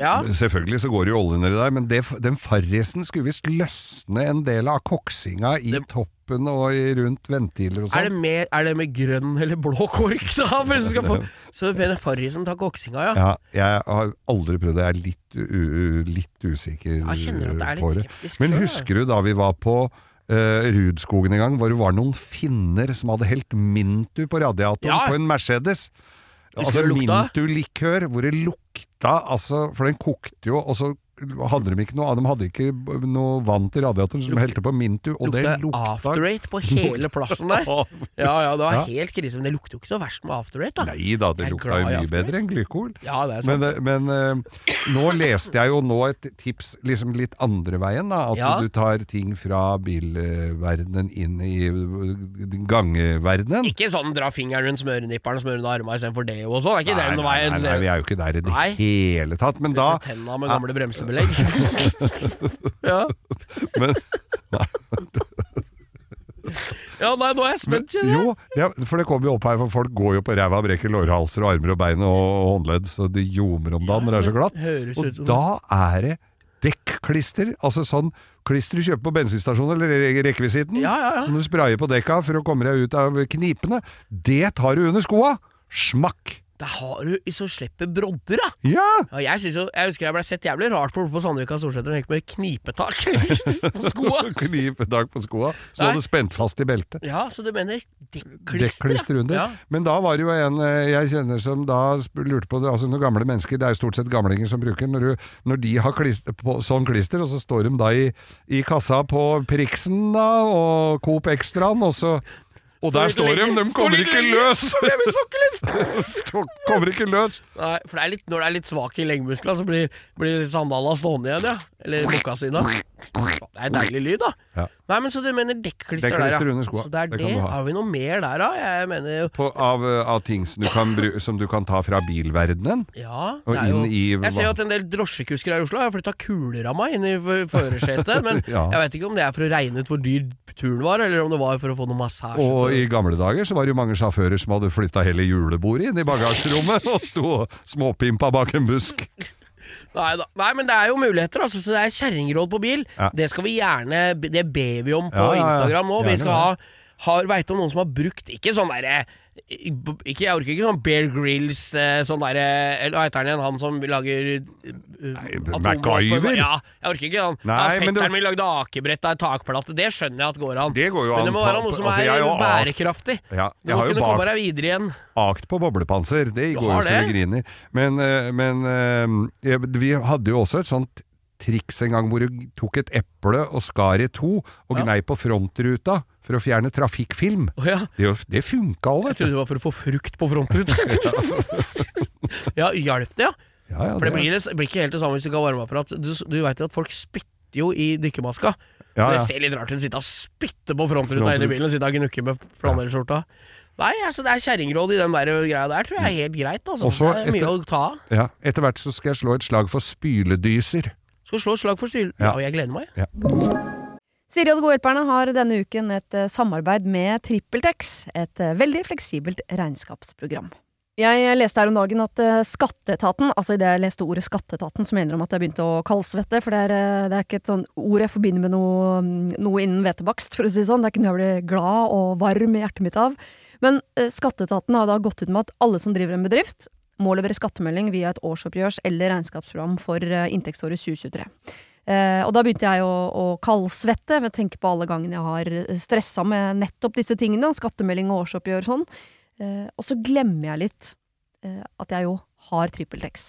Ja. Selvfølgelig så går det jo olje nedi der, men det, den farrisen skulle visst løsne en del av koksinga i Det- toppen og i, rundt ventiler og Er det, sånn. mer, er det med grønn eller blå kork, da? Få, så mener Farrisen tar koksinga, ja. Ja, jeg har aldri prøvd det. Jeg er litt, u, litt usikker at det er på litt det. skeptisk. Men husker du da vi var på Uh, Rudskogen en gang, hvor det var noen finner som hadde helt Mintu på radiatoren Ja. på en Mercedes? Altså Mintolikør, hvor det lukta altså, For den kokte jo, og så hadde de ikke noe De hadde ikke noe vann til radiatoren, så de Lukte- helte på Mintu, og det Lukta lukta after eight på hele plassen der. Ja, ja, det var Ja. helt krise. Men det lukter jo ikke så verst med after eight, da. Nei da, det lukta jo mye bedre enn glykol. Ja, det er sant. Men, men uh, nå leste jeg jo nå et tips liksom litt andre veien, da. At Ja. du tar ting fra bilverdenen inn i eh, gangverdenen. Ikke sånn dra fingeren rundt smørenipperen og smøre under armene istedenfor det og sånn. Det er ikke den nei, veien. nei, nei, vi er jo ikke der i det hele tatt. Men da Pusse tenna med gamle bremsebelegg. ja. men, ja, nei, nå er jeg spent, kjenner jeg. Jo, ja, for det kommer jo opp her, for folk går jo på ræva, brekker lårhalser og armer og bein og håndledd, så det ljomer om dagen når det er så glatt. Og da er det dekklister, altså sånn klister du kjøper på bensinstasjonen eller re- rekvisitten, Ja, ja, ja. som du sprayer på dekka for å komme deg ut av knipene, det tar du under skoa. Smakk! Da har du så slipper brodder, da. Ja! Ja, jeg, synes jo, jeg husker jeg ble sett jævlig rart på på Sandvika Storsenter og gikk med knipetak på skoa. Knipetak på skoa, så Nei. hadde spent fast i beltet. Ja, så du mener dekklister? Dekklister under. Ja. Men da var det jo en eh, jeg kjenner som da lurte på det, altså noen gamle mennesker, det er jo stort sett gamlinger som bruker, når, du, når de har klister, på, sånn klister, og så står de da i, i kassa på Priksen da, og Coop Extraen, og så og der står de, de kommer ikke løs! Jeg? Kommer ikke løs! Nei, for det litt, når det er litt svak i leggmusklene, så blir, blir sandala stående igjen, ja. Eller mokkasina. Det er deilig lyd, da. Ja. Nei, men Så du mener dekklister der, ja. under. Så det er Det. Har vi noe mer der, da? Jeg mener jo På, av, eh, av ting som du, kan, bru- som du kan ta fra bilverdenen. Ja, Og er jo, i- Jeg ser jo at en del drosjekusker her i Oslo har flytta kuleramma inn i førersetet. Men Ja. jeg vet ikke om det er for å regne ut hvor dyr turen var, eller om det var for å få noe massasje. Og i gamle dager så var det jo mange sjåfører som hadde flytta hele julebordet inn i bagasjerommet og sto og småpimpa bak en busk. Nei. Nei, men det er jo muligheter, altså. Så det er kjerringråd på bil. Ja. Det skal vi gjerne Det ber vi om på ja, ja. Instagram nå. Vi skal ha har, Veit om noen som har brukt Ikke sånn derre ikke, Jeg orker ikke sånn Bear Grills eh, Sånn derre Eller hva heter han igjen? Han som lager uh, MacGyver? Ja, jeg orker ikke Nei, ja, Fetteren min lagde akebrett av ei takplate. Det skjønner jeg at går an. Det går jo Men det må være noe som altså, er bærekraftig. Ja, Du må har kunne komme deg videre igjen. akt på boblepanser. Det Du går jo så det griner. Men, eh, men eh, vi hadde jo også et sånt triks en gang hvor du tok et eple og skar i to og Ja. gnei på frontruta for å fjerne trafikkfilm. Oh, ja. Det, det funka òg, Jeg vet du. trodde det var for å få frukt på frontruta. ja, hjalp det, ja? Ja, ja, For det blir, det blir ikke helt det samme hvis du ikke har varmeapparat. Du, du veit jo at folk spytter jo i dykkermaska. ja, Det ser litt rart ut å sitte og spytte på frontruta Frontruta. inni bilen og sitte og gnukke med flanellskjorta. Nei, altså det er kjerringråd i den der greia der, tror jeg er helt greit. Altså. Også det er mye etter- å ta av. ja. Etter hvert så skal jeg slå et slag for spyledyser. Skal slå slag for styr. Ja. Ja, og jeg gleder meg. Siri og de gode hjelperne har denne uken et eh, samarbeid med TrippelTex, et eh, veldig fleksibelt regnskapsprogram. Jeg leste her om dagen at eh, Skatteetaten, altså idet jeg leste ordet Skatteetaten, så mener de at jeg begynte å kaldsvette, for det er, det er ikke et sånn ord jeg forbinder med noe, mm, noe innen hvetebakst, for å si det sånn. Det er ikke noe jeg blir glad og varm i hjertet mitt av. Men Skatteetaten har da gått ut med at alle som driver en bedrift, må levere skattemelding via et årsoppgjørs- eller regnskapsprogram for eh, inntektsåret 2023. Eh, og da begynte jeg å, å kaldsvette ved å tenke på alle gangene jeg har stressa med nettopp disse tingene, skattemelding og årsoppgjør og sånn. Eh, og så glemmer jeg litt eh, at jeg jo har TrippelTex.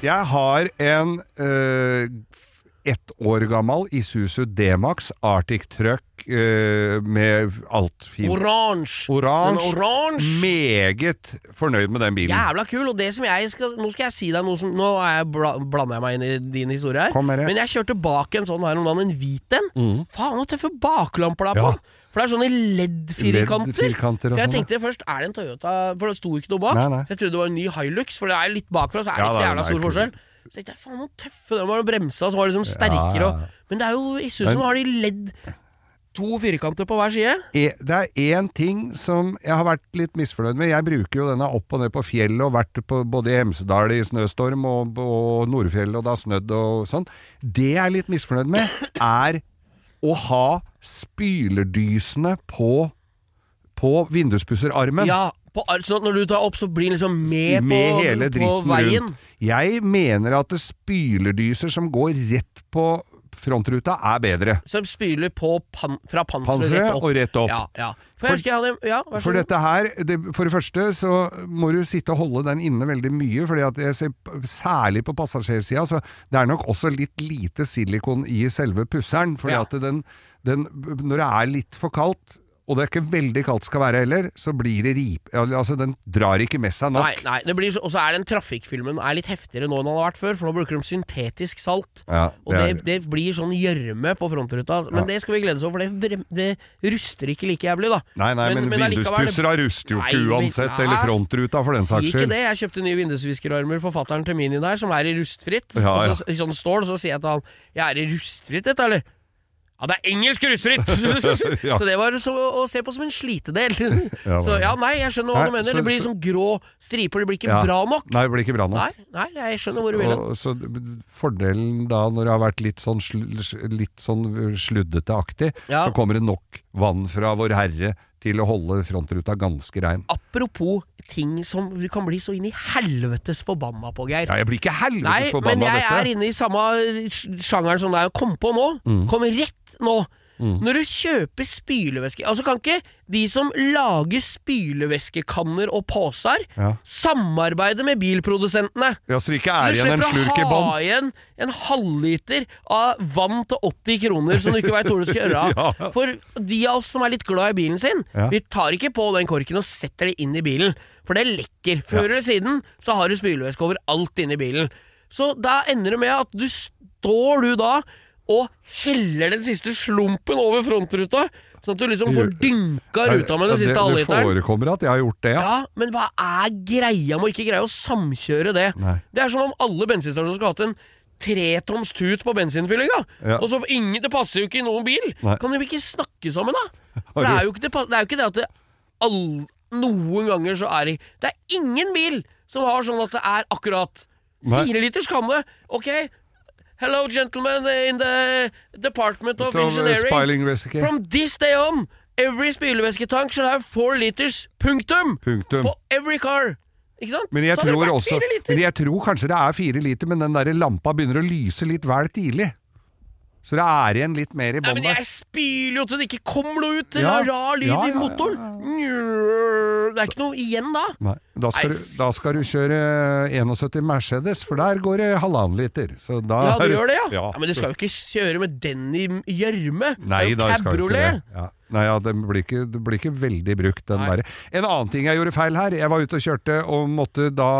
Jeg har en øh, ett år gammel Isuzu D-Max Arctic Truck øh, med alt fint. Oransje. Oransje. er. Meget fornøyd med den bilen. Jævla kul. Og det som jeg skal Nå skal jeg si deg noe som Nå er jeg bla, blander jeg meg inn i din historie her. Kom med det. Men jeg kjørte bak en sånn her om dagen, en hvit en. Mm. Faen, så tøffe baklamper der på. Ja. For det er sånne LED-firkanter. Så jeg sånn, tenkte først, er det en Toyota For det sto ikke noe bak. Nei, nei. Så jeg trodde det var en ny Hilux, for det er litt bakfra, så er det ikke så jævla stor forskjell. Så tenkte jeg, faen så tøffe de var, og bremsa så var liksom sterkere. Og, men det er jo Isuzu som har de LED to firkanter på hver side. E- Det er én ting som jeg har vært litt misfornøyd med. Jeg bruker jo denne opp og ned på fjellet, og vært på både i Hemsedal i snøstorm og, og Nordfjellet, og det har snødd og sånn. Det jeg er litt misfornøyd med, er å ha spylerdysene på på vinduspusserarmen. Ja, På, sånn at når du tar opp, så blir den liksom med, med på, hele på veien. rundt. Jeg mener at det spylerdyser som går rett på frontruta, er bedre. Som spyler på pan, fra panseret rett opp. og rett opp. Ja, ja. For, For- Ja, For dette her, det, for det første så må du sitte og holde den inne veldig mye, fordi at jeg ser særlig på passasjersida, så det er nok også litt lite silikon i selve pusseren, fordi at den, den, når det er litt for kaldt, og det er ikke veldig kaldt skal være heller, så blir det rip, altså den drar ikke med seg nok. Nei, nei, det blir så, og så er den trafikkfilmen er litt heftigere nå enn den har vært før, for nå bruker de syntetisk salt. Ja, Og det det, er- det blir sånn gjørme på frontruta. Men Ja. det skal vi glede oss over, for det, det ruster ikke like jævlig, da. Nei, nei, men, allikevel, vinduspussere ruster jo ikke uansett, nei, eller frontruta for den Sier si ikke det. Jeg kjøpte nye vindusviskerarmer, forfatteren til Mini der, som er i rustfritt. Ja, og så, sånn stål, så sier jeg til han Jeg er i rustfritt, dette, eller? Ja, det er engelsk russfritt. Ja. Så det var så, å se på som en slitedel. Ja, så ja, nei, jeg skjønner hva Nei, du mener. så- det blir så- sånn grå striper, det blir ikke bra nok. Nei, det blir ikke bra nok. Nei, nei, jeg skjønner hvor du vil hen. Så fordelen da, når det har vært litt sånn, sl sånn sluddete-aktig, så kommer det nok vann fra Vår Herre til å holde frontruta ganske rein. Apropos ting som du kan bli så inn i helvetes forbanna på, Geir. Ja, jeg blir ikke helvetes Nei, men forbanna av jeg er inne i samme sj- sjangeren som deg. Kom på nå. Mm. Kom rett nå. Når du kjøper spylevæske Altså Kan ikke de som lager spylevæskekanner og poser, Ja. samarbeide med bilprodusentene? Ja, så de ikke er du igjen en slipper slurk i å ha igjen en halvliter av vann til 80 kroner som du ikke veit hvor du skal gjøre av. Ja. For de av oss som er litt glad i bilen sin, Ja. vi tar ikke på den korken og setter det inn i bilen. For det lekker. Før eller siden så har du spylevæske over alt inni bilen. Så da ender det med at du står du da og heller den siste slumpen over frontruta, sånn at du liksom får dynka ruta med den siste halvliteren. det forekommer at jeg har gjort det, ja. Ja, men hva er greia med å ikke greie å samkjøre det? Nei. Det er som om alle bensinstasjoner skulle hatt en tretoms tut på bensinfyllinga. Ja. Og så ingen, Det passer jo ikke i noen bil. Nei. Kan de ikke snakke sammen, da? For det er jo ikke det, det, jo ikke det at det all, Noen ganger så er det Det er ingen bil som har sånn at det er akkurat fire liters kanne. Ok, hello gentlemen in the department of eh, engineering. From this day on, every spylevæsketank shall have four liters. Punktum! Punktum. På every car. Ikke sant? Men jeg, tror også, men jeg tror kanskje det er fire liter, men den der lampa begynner å lyse litt vel tidlig. Så det er igjen litt mer i Nei, bånn men jeg spyler jo til det ikke kommer noe ut. Det Ja. er rar lyd Ja, i ja, ja, motoren. Det er ikke noe igjen da. Nei, da skal, du, da skal du kjøre 71 Mercedes, for der går det halvannen liter. Så da Ja, det gjør det, ja. men du skal jo ikke kjøre med den i gjørme. Det er jo skal Nei, ja, den blir ikke, det blir ikke veldig brukt, den derre. En annen ting jeg gjorde feil her. Jeg var ute og kjørte og måtte da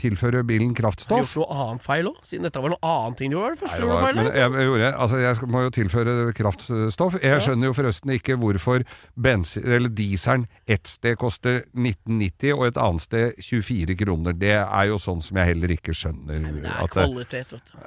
tilføre bilen kraftstoff. Har du gjort noe annet feil òg? Siden dette var noe annet ting du gjorde? først? Nei, det var, feil? men jeg, jeg, gjorde, altså jeg skal- må jo tilføre kraftstoff. Jeg skjønner jo forresten ikke hvorfor bensin, eller dieselen ett sted koster 1990 og et annet sted 24 kroner. Det er jo sånn som jeg heller ikke skjønner. Det er kvalitet, vet du.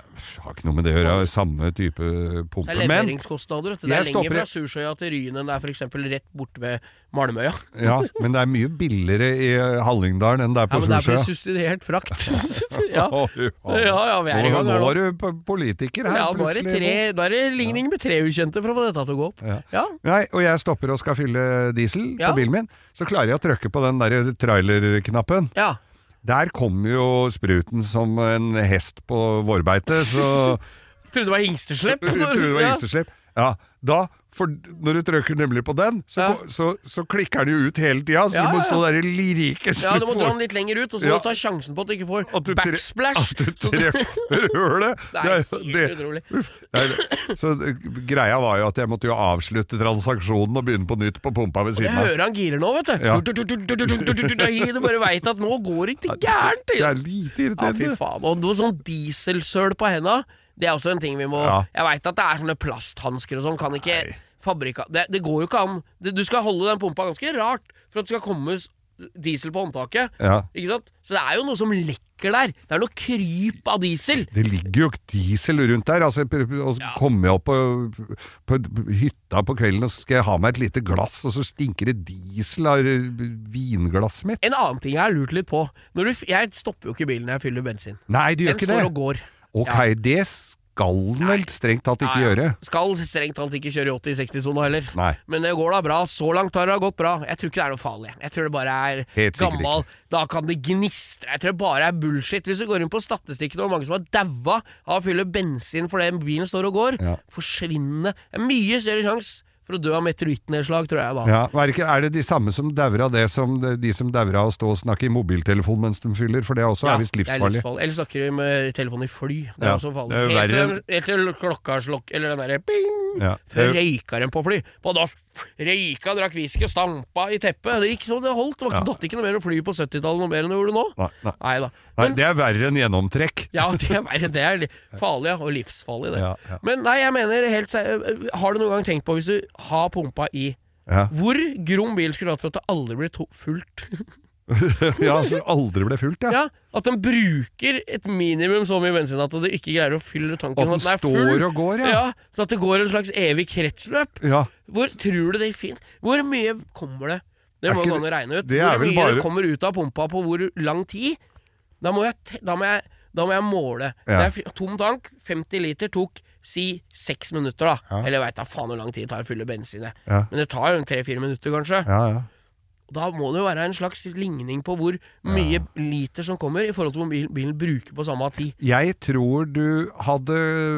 har ikke noe med det å gjøre. Samme type Det er leveringskostnader. vet du. Det er lenger fra Sursøya til Ryen enn det er f.eks. rett borte ved Malmøya. Ja, men det er mye billigere i Hallingdalen enn det er Ja, men men der blir Solsjø. subsidiert frakt. ja. Ja, ja, vi er i gang Nå, er du politiker her, Ja, plutselig. Ja, nå er det ligning med tre ukjente for å få dette til å gå opp. Ja. Ja. Nei, og jeg stopper og skal fylle diesel på bilen min, så klarer jeg å trykke på den der trailerknappen. ja. Der kommer jo spruten som en hest på vårbeite, så Trodde det var hingsteslepp. Jeg trodde det var Ja. Ja, da, for Når du trykker nemlig på den, så, ja. så, så klikker den jo ut hele tida. Så ja, du må stå der i lirike. Ja, du må dra den litt lenger ut, og så må du ta sjansen på at du ikke får at du backsplash. At du treffer hølet! det er helt utrolig. Nei, så greia var jo at jeg måtte jo avslutte transaksjonen og begynne på nytt på pumpa ved siden av. Jeg hører han girer nå, vet du. Ja. Du, du, bare veit at nå går det ikke gærent. Det er lite irriterende. Ja, fy faen. Og noe sånn dieselsøl på henda det er også en ting vi må Ja. Jeg veit at det er sånne plasthansker og sånn, kan ikke fabrika... Det, det går jo ikke an. Det, du skal holde den pumpa ganske rart for at det skal komme diesel på håndtaket. Ja. Ikke sant? Så det er jo noe som lekker der. Det er noe kryp av diesel. Det ligger jo diesel rundt der. Altså, og så Ja. kommer jeg opp på, på hytta på kvelden og så skal jeg ha meg et lite glass, og så stinker det diesel av vinglasset mitt. En annen ting jeg har lurt litt på. Når du, jeg stopper jo ikke bilen når jeg fyller bensin. Nei, du gjør Den ikke står det. og går. Ok, Ja. det skal den vel strengt tatt ikke ja. gjøre. Skal strengt tatt ikke kjøre i 80-60-sona heller. Nei. Men det går da bra. Så langt har det gått bra. Jeg tror ikke det er noe farlig. Jeg tror det bare er gammal Da kan det gnistre. Jeg tror det bare er bullshit. Hvis du går inn på statistikken over mange som har daua av å fylle bensin fordi bilen står og går, Ja. er mye større sjanse for å dø av meteorittnedslag, tror jeg da. Ja, er, det ikke, er det de samme som dauer av det som de som dauer av å stå og snakke i mobiltelefon mens de fyller? For det også Ja, er visst er livsfarlig. livsfarlig. Eller snakker de med telefonen i fly. Det er Ja, også farlig. er Helt til- klokka slokk, eller den derre ping. Ja, Før røyka dem på fly. På norsk. Røyka, drakk whisky og stampa i teppet. Det gikk så det holdt. Det var datt ikke noe mer å fly på 70-tallet noe mer enn det gjorde nå. Nei, nei. Nei da. Nei, det er verre enn gjennomtrekk. ja, det er, verre. det er farlig. Og livsfarlig, det. Ja, ja. Men nei, jeg mener helt Har du noen gang tenkt på, hvis du har pumpa i Ja, Hvor grom bil skulle du hatt for at det aldri blir fullt? ja Som aldri ble fullt, ja. Ja, At den bruker et minimum så mye bensin at det ikke greier å fylle tanken. At den er full. står og går, ja. Ja, Så at det går en slags evig kretsløp. ja. Hvor tror du det finnes Hvor mye kommer det? Det Er må man gå an å regne ut. er Hvor mye bare- det kommer ut av pumpa på hvor lang tid? Da må jeg, da må jeg, da må jeg måle. Ja. Er tom tank, 50 liter, tok si seks minutter, da. Ja. Eller veit da faen hvor lang tid det tar å fylle bensin. Ja. Men det tar jo tre-fire minutter, kanskje. ja, ja. Da må det jo være en slags ligning på hvor mye liter som kommer, i forhold til hvor mye bilen bruker på samme tid. Jeg tror du hadde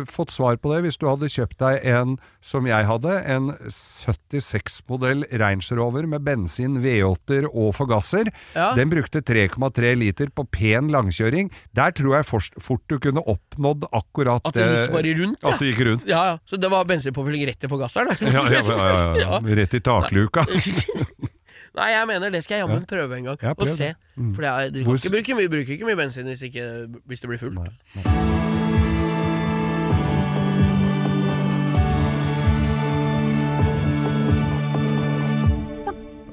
fått svar på det hvis du hadde kjøpt deg en, som jeg hadde, en 76-modell Range Rover med bensin, V8-er og forgasser. Ja. Den brukte 3,3 liter på pen langkjøring. Der tror jeg fort, fort du kunne oppnådd akkurat At det gikk bare rundt, ja. At det gikk rundt. Ja, ja. Så det var bensinpåfylling rett i forgasseren? Ja, ja, ja, ja, ja. Rett i takluka. Nei, jeg mener det skal jeg jammen prøve en gang. Ja, prøv og se. Mm. For det er, du Hvor kan ikke bruke mye, bruker ikke mye bensin hvis, ikke, hvis det blir fullt.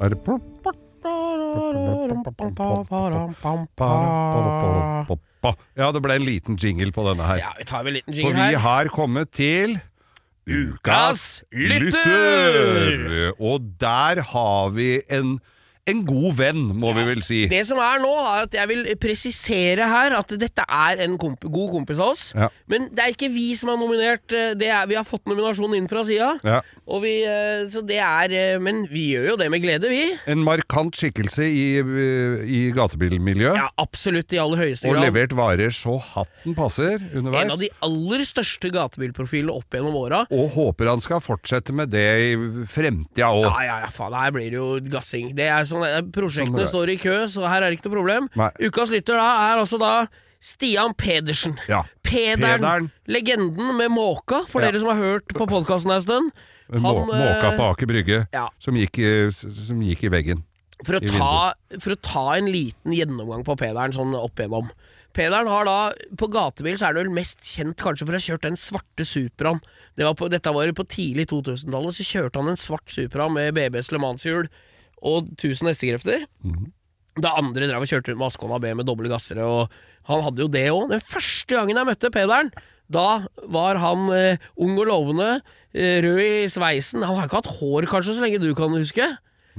Er det? Ja, det ble en liten jingle på denne her. Ja, vi tar en liten jingle her. For vi har kommet til Ukas lytter! Og der har vi en, en god venn, må vi vel si. Det som er nå, er at jeg vil presisere her at dette er en komp god kompis av oss. Ja. Men det er ikke vi som har nominert. eh, Det er, vi har fått nominasjonen inn fra sida. Ja. Og vi, eh, så det er eh, Men vi gjør jo det med glede, vi. En markant skikkelse i, i gatebilmiljøet. Ja, absolutt, i aller høyeste grad. Og levert varer så hatten passer underveis. En av de aller største gatebilprofilene opp gjennom åra. Og håper han skal fortsette med det i fremtida òg. Ja, ja, ja, faen, her blir det jo gassing. Det er sånn, eh, prosjektene Sånn står i kø, så her er det ikke noe problem. Nei. Ukas lytter da er altså da Stian Pedersen. Ja. Pederen, Pederen. legenden med måka, for Ja. dere som har hørt på podkasten en stund. Må, Han, måka eh, på Aker Brygge, ja. som, gikk, som gikk i veggen. For å, I ta, for å ta en liten gjennomgang på Pederen sånn opp igjennom. Pederen har da, På gatebil så er han vel mest kjent kanskje for å ha kjørt den svarte Supraen. Det var på, dette var på tidlig 2000-tallet, så kjørte han en svart Supra med BBs Le Mans-hjul og 1000 hestekrefter. Da andre drev og kjørte rundt med Ascona B med doble gassere, og han hadde jo det òg. Den første gangen jeg møtte Pederen, da var han eh, ung og lovende, eh, rød i sveisen. Han har ikke hatt hår kanskje så lenge du kan huske.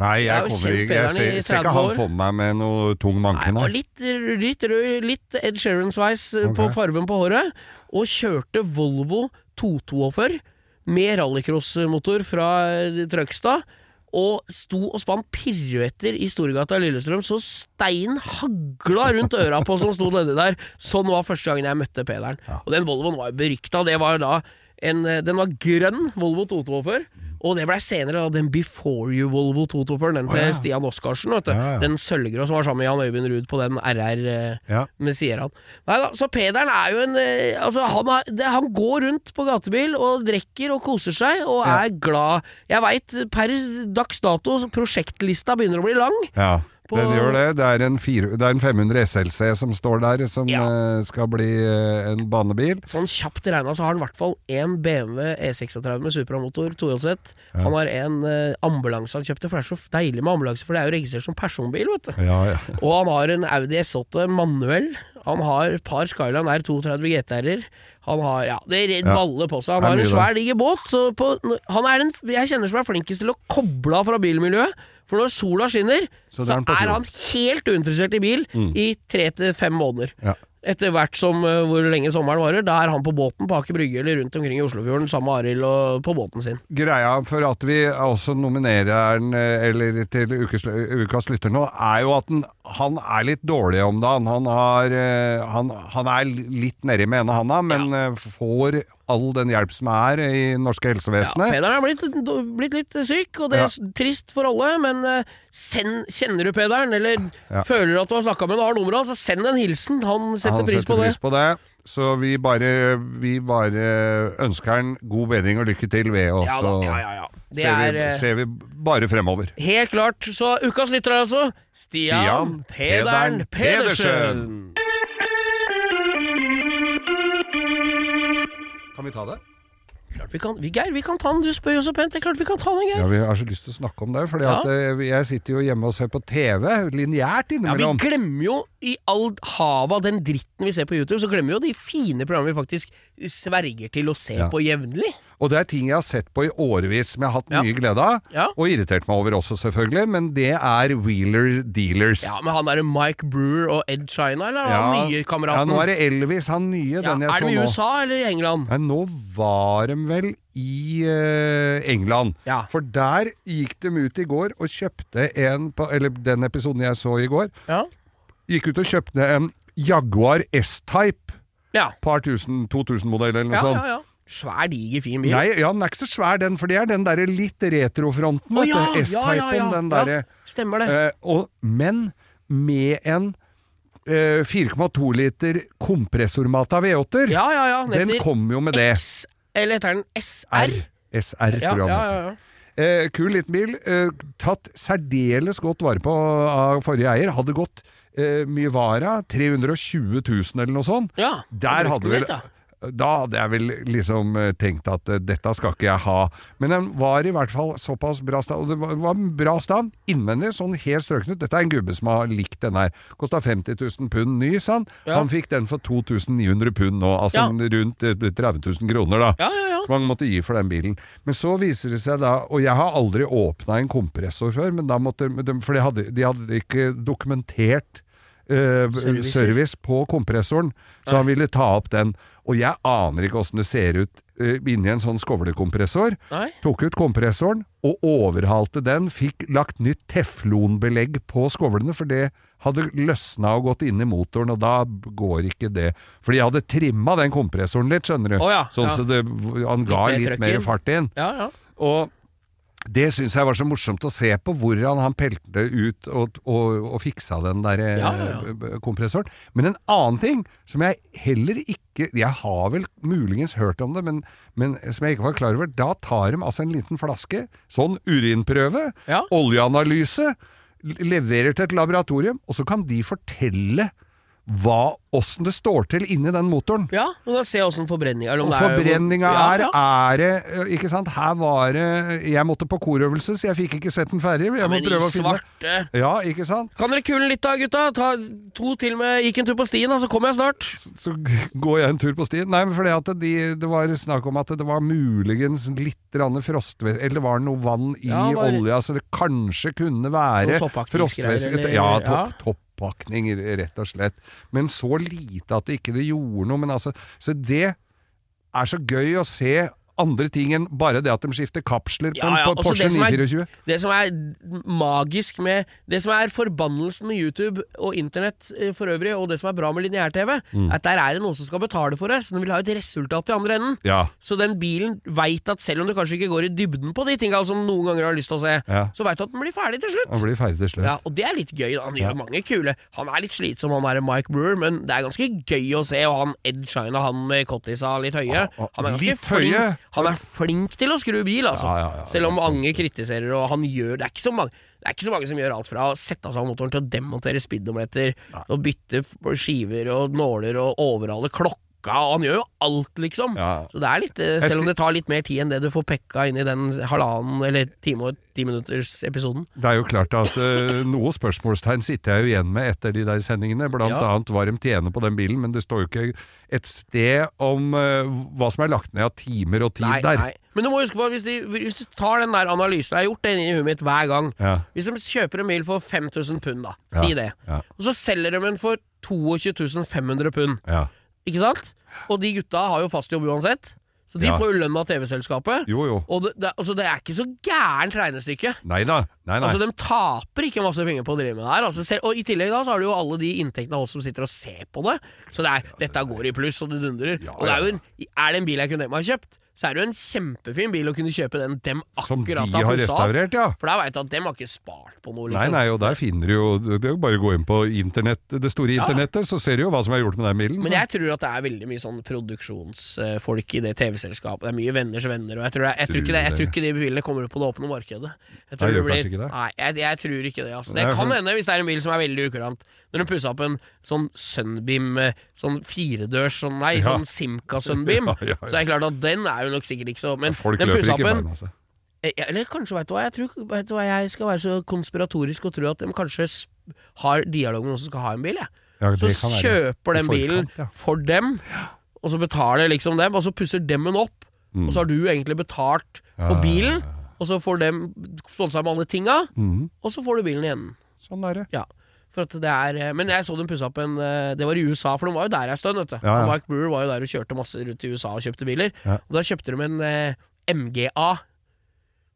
Nei, Jeg jeg, kommer ikke, jeg ser, ser ikke han for meg med noe tung manke. Nei, nei. litt, litt rød, litt Ed Sheeran-sveis okay. på farven på håret. Og kjørte Volvo 242 med rallycrossmotor fra eh, Trøgstad. Og sto og spant piruetter i Storgata i Lillestrøm, så steinen hagla rundt øra på som sto nedi der. Sånn var første gangen jeg møtte Pederen. Og den Volvoen var jo berykta. Det var da en, eh, den var grønn Volvo 242. Og det blei senere da den Before You Volvo 224, den til oh, ja. Stian Oskarsen. Vet du. Ja, ja. Den sølvgrå som var sammen med Jan Øyvind Ruud på den RR eh, Ja. med Sierraen. Nei da, så Pederen er jo en eh, Altså, han, har, det, han går rundt på gatebil og drikker og koser seg og er glad. Jeg veit per dags dato, prosjektlista begynner å bli lang. Ja, På- den gjør det. Det er, en fire, det er en 500 SLC som står der, som Ja. eh, skal bli eh, en banebil. Sånn kjapt regna så har han i hvert fall én BMW E36 med supramotor, Ja. Han har en eh, ambulanse han kjøpte, for det er så deilig med ambulanse, for det er jo registrert som personbil, vet du. Ja, ja. Og han har en Audi S8 manuell. Han har et par Skyline R32 GTR-er. Han har ja, det er Ja. baller på seg. Han har en svær, diger båt. Så på, han er den jeg kjenner som er flinkest til å koble av fra bilmiljøet. For når sola skinner, Så så, han er han helt uinteressert i bil Mm. i tre til fem måneder. Ja. etter hvert som uh, hvor lenge sommeren varer. Da er han på båten på Aker Brygge eller rundt omkring i Oslofjorden sammen med Arild og på båten sin. Greia for at vi også nominerer den eh, eller til ukes, ukas lytter nå, er jo at den, han er litt dårlig om dagen. Han, har, eh, han, han er litt nedi med ene handa, men ja. får all den hjelp som er i norske Ja, helsevesenet. Pederen er blitt, blitt litt syk, og det er Ja. trist for alle, men eh, send, kjenner du Pederen, eller Ja. føler du at du har snakka med en og har nummeret hans, så send en hilsen. Han setter Han pris på det. pris på det. Så vi bare, vi bare ønsker han god bedring og lykke til ved oss. Ja da, ja, ja, ja. Det ser, er vi, eh, ser vi bare fremover. helt klart. Så ukas lytter er altså Stian, Stian Pedern Pedersen. Pedersen. Kan vi ta det? Klart vi kan, vi, Geir, vi kan ta den. Du spør jo så pent. Det er klart vi kan ta den, Geir. Ja, Vi har så lyst til å snakke om det. For Ja. eh, jeg sitter jo hjemme og ser på TV lineært Ja, Vi glemmer jo i all havet av den dritten vi ser på YouTube, så glemmer vi jo de fine programmene vi faktisk sverger til å se Ja. på jevnlig. Og det er ting jeg har sett på i årevis som jeg har hatt Ja. mye glede av. Og irritert meg over også, selvfølgelig. Men det er Wheeler Dealers. Ja, Men han derre Mike Brewer og Ed China, eller er han nye kameraten? ja, nå er det Elvis, han nye, den jeg så nå. er det i. USA eller i England? Nei, nå var de vel i eh, England. Ja. For der gikk de ut i går og kjøpte en på, Eller den episoden jeg så i går. Ja. Gikk ut og kjøpte en Jaguar S-Type. Ja. Par tusen, 2000-modell eller noe Ja, sånt. ja, ja. Svær, diger, fin bil. Nei, ja, den er ikke så svær den, for det er den derre litt retrofronten, Oh, ja, S-typen, ja, ja. den Ja, derre Stemmer det. eh, og, Men med en eh, 4,2 liter kompressormata V8-er. ja, ja, ja. den den kom jo med det. Eller heter den SR? R. SR, Ja, ja, ja. Eh, kul liten bil. Eh, tatt særdeles godt vare på av forrige eier. Hadde gått eh, mye vara. 320 000 eller noe sånt. ja. Der hadde vel da. Hadde jeg vel liksom eh, tenkt at eh, dette skal ikke jeg ha. Men den var i hvert fall såpass bra stand. Og det var, var bra stand innvendig, sånn helt strøknet. Dette er en gubbe som har likt den her. Kosta 50 000 pund ny, sa han. Ja. Han fikk den for 2900 pund nå, altså Ja. rundt eh, 30 000 kroner, da Ja, ja, ja. som man måtte gi for den bilen. Men så viser det seg da, og jeg har aldri åpna en kompressor før, men da måtte, for de hadde, de hadde ikke dokumentert eh, service på kompressoren, så han ville ta opp den. Og jeg aner ikke åssen det ser ut uh, inni en sånn skovlekompressor. Nei? Tok ut kompressoren og overhalte den. Fikk lagt nytt teflonbelegg på skovlene, for det hadde løsna og gått inn i motoren, og da går ikke det. For de hadde trimma den kompressoren litt, skjønner du. Oh, ja, sånn ja. så det, han ga Litt litt mer fart inn. Ja, ja. Og det syns jeg var så morsomt å se på, hvordan han pelte ut og, og, og fiksa den der eh, Ja, ja, kompressoren. Men en annen ting som jeg heller ikke Jeg har vel muligens hørt om det, men, men som jeg ikke var klar over. Da tar de altså en liten flaske, sånn urinprøve, Ja. oljeanalyse, leverer til et laboratorium, og så kan de fortelle hva, åssen det står til inni den motoren. ja du kan se åssen forbrenninga Og er- forbrenninga er, er det Ikke sant, her var det Jeg måtte på korøvelse, så jeg fikk ikke sett den ferdig. Jeg må prøve å finne svarte Ja, ikke sant? Kan dere kule litt da, gutta? Ta to til med Gikk en tur på stien, da, så kommer jeg snart. Så går jeg en tur på stien. Nei, men fordi at de, det var snakk om at det var muligens litt frostvæske Eller var det noe vann i Ja, var- olja, så det kanskje kunne være frostvæske Ja, ja. Topp, toppakning, rett og slett. Men så lite at det ikke gjorde noe. Men altså, så det er så gøy å se andre ting enn bare det at de skifter kapsler på Ja, ja, på Porsche som er- 924. Det som er magisk med Det som er forbannelsen med YouTube og internett eh, for øvrig, og det som er bra med lineær-TV, Mm. at der er det noen som skal betale for det, så den vil ha et resultat i andre enden. Ja. Så den bilen veit at selv om du kanskje ikke går i dybden på de tinga som noen ganger har lyst til å se, så veit du at den blir ferdig til slutt. Han blir ferdig til slutt. Ja, og det er litt gøy. da Han gjør mange kule Han er litt slitsom, han der Mike Brewer, men det er ganske gøy å se. Og han Ed Shina, han med cottisa litt høye, Ah, han er ganske litt flink. høye? Han er flink til å skru bil, altså. Ja, ja, ja, Selv om mange kritiserer, og han gjør Det er ikke så mange det er ikke så mange som gjør alt fra å sette av seg motoren til å demontere speedometer og bytte skiver og nåler og overhale klokke pekka, og han gjør jo alt, liksom. Ja. Så det er litt eh, Selv om det tar litt mer tid enn det du får pekka inn i den halvannen eller time og ti minutters episoden. Det er jo klart at uh, noe spørsmålstegn sitter jeg jo igjen med etter de der sendingene, blant Ja. annet hva de tjener på den bilen, men det står jo ikke et sted om uh, hva som er lagt ned av timer og tid Nei, der. nei. Men du må huske på, hvis, de, hvis du tar den der analysen Jeg har gjort det inni huet mitt hver gang. Ja. Hvis de kjøper en bil for 5000 pund, da, si det, og så selger de den for 22 500 pund, Ja. Ikke sant? Og de gutta har jo fast jobb uansett, så de Ja. får jo lønn av TV-selskapet. Jo, jo. Og det, det, altså, det er ikke så gærent regnestykke. Nei da. Nei, nei. Altså, De taper ikke masse penger på å drive med det her. Altså, selv, og I tillegg da så har du jo alle de inntektene av oss som sitter og ser på det. Så det er, dette går i pluss, og det dundrer. Ja, og det er jo en, er det en bil jeg kunne tenkt meg å ha kjøpt, så er det jo en kjempefin bil å kunne kjøpe den dem Som de har restaurert, ja. For da veit du at dem har ikke spart på noe, Nei, liksom. nei, og der finner du jo Det er jo bare å gå inn på internett, det store Ja. internettet, så ser du jo hva som er gjort med den bilen. Men jeg tror at det er veldig mye sånn produksjonsfolk i det TV-selskapet. Det er mye venners venner, og jeg tror, jeg, jeg, tror, ikke det, jeg tror ikke de bilene kommer opp på det åpne markedet. Jeg tror Nei, det blir, ikke det? Nei, jeg, jeg tror ikke det. Altså. Det Nei, kan hende hvis det er en bil som er veldig ukurant. Når de pussa opp en sånn Sunbeam, eh, sånn firedørs sånn, Nei, Ja. sånn Simca Sunbeam, Ja, ja, ja. så er det klart at den er jo nok sikkert ikke så Men Folk den løper pussa ikke opp en beina seg. Eh, Eller kanskje, vet du hva, jeg tror vet du hva, jeg skal være så konspiratorisk og tro at de kanskje har dialog med noen som skal ha en bil, jeg. Ja, Så kjøper den bilen ja. for dem, og så betaler liksom dem, og så pusser dem den opp, Mm. og så har du egentlig betalt for bilen, og så får dem sponsa med alle tinga, mm. og så får du bilen igjen. Sånn er det. Ja. For at det er, eh, men jeg så dem pusse opp en eh, Det var i USA, for de var jo der ei stund. vet du. Ja, ja. Mike Brewer var jo der og kjørte masse rundt i USA og kjøpte biler. Ja. Og da kjøpte de en eh, MGA.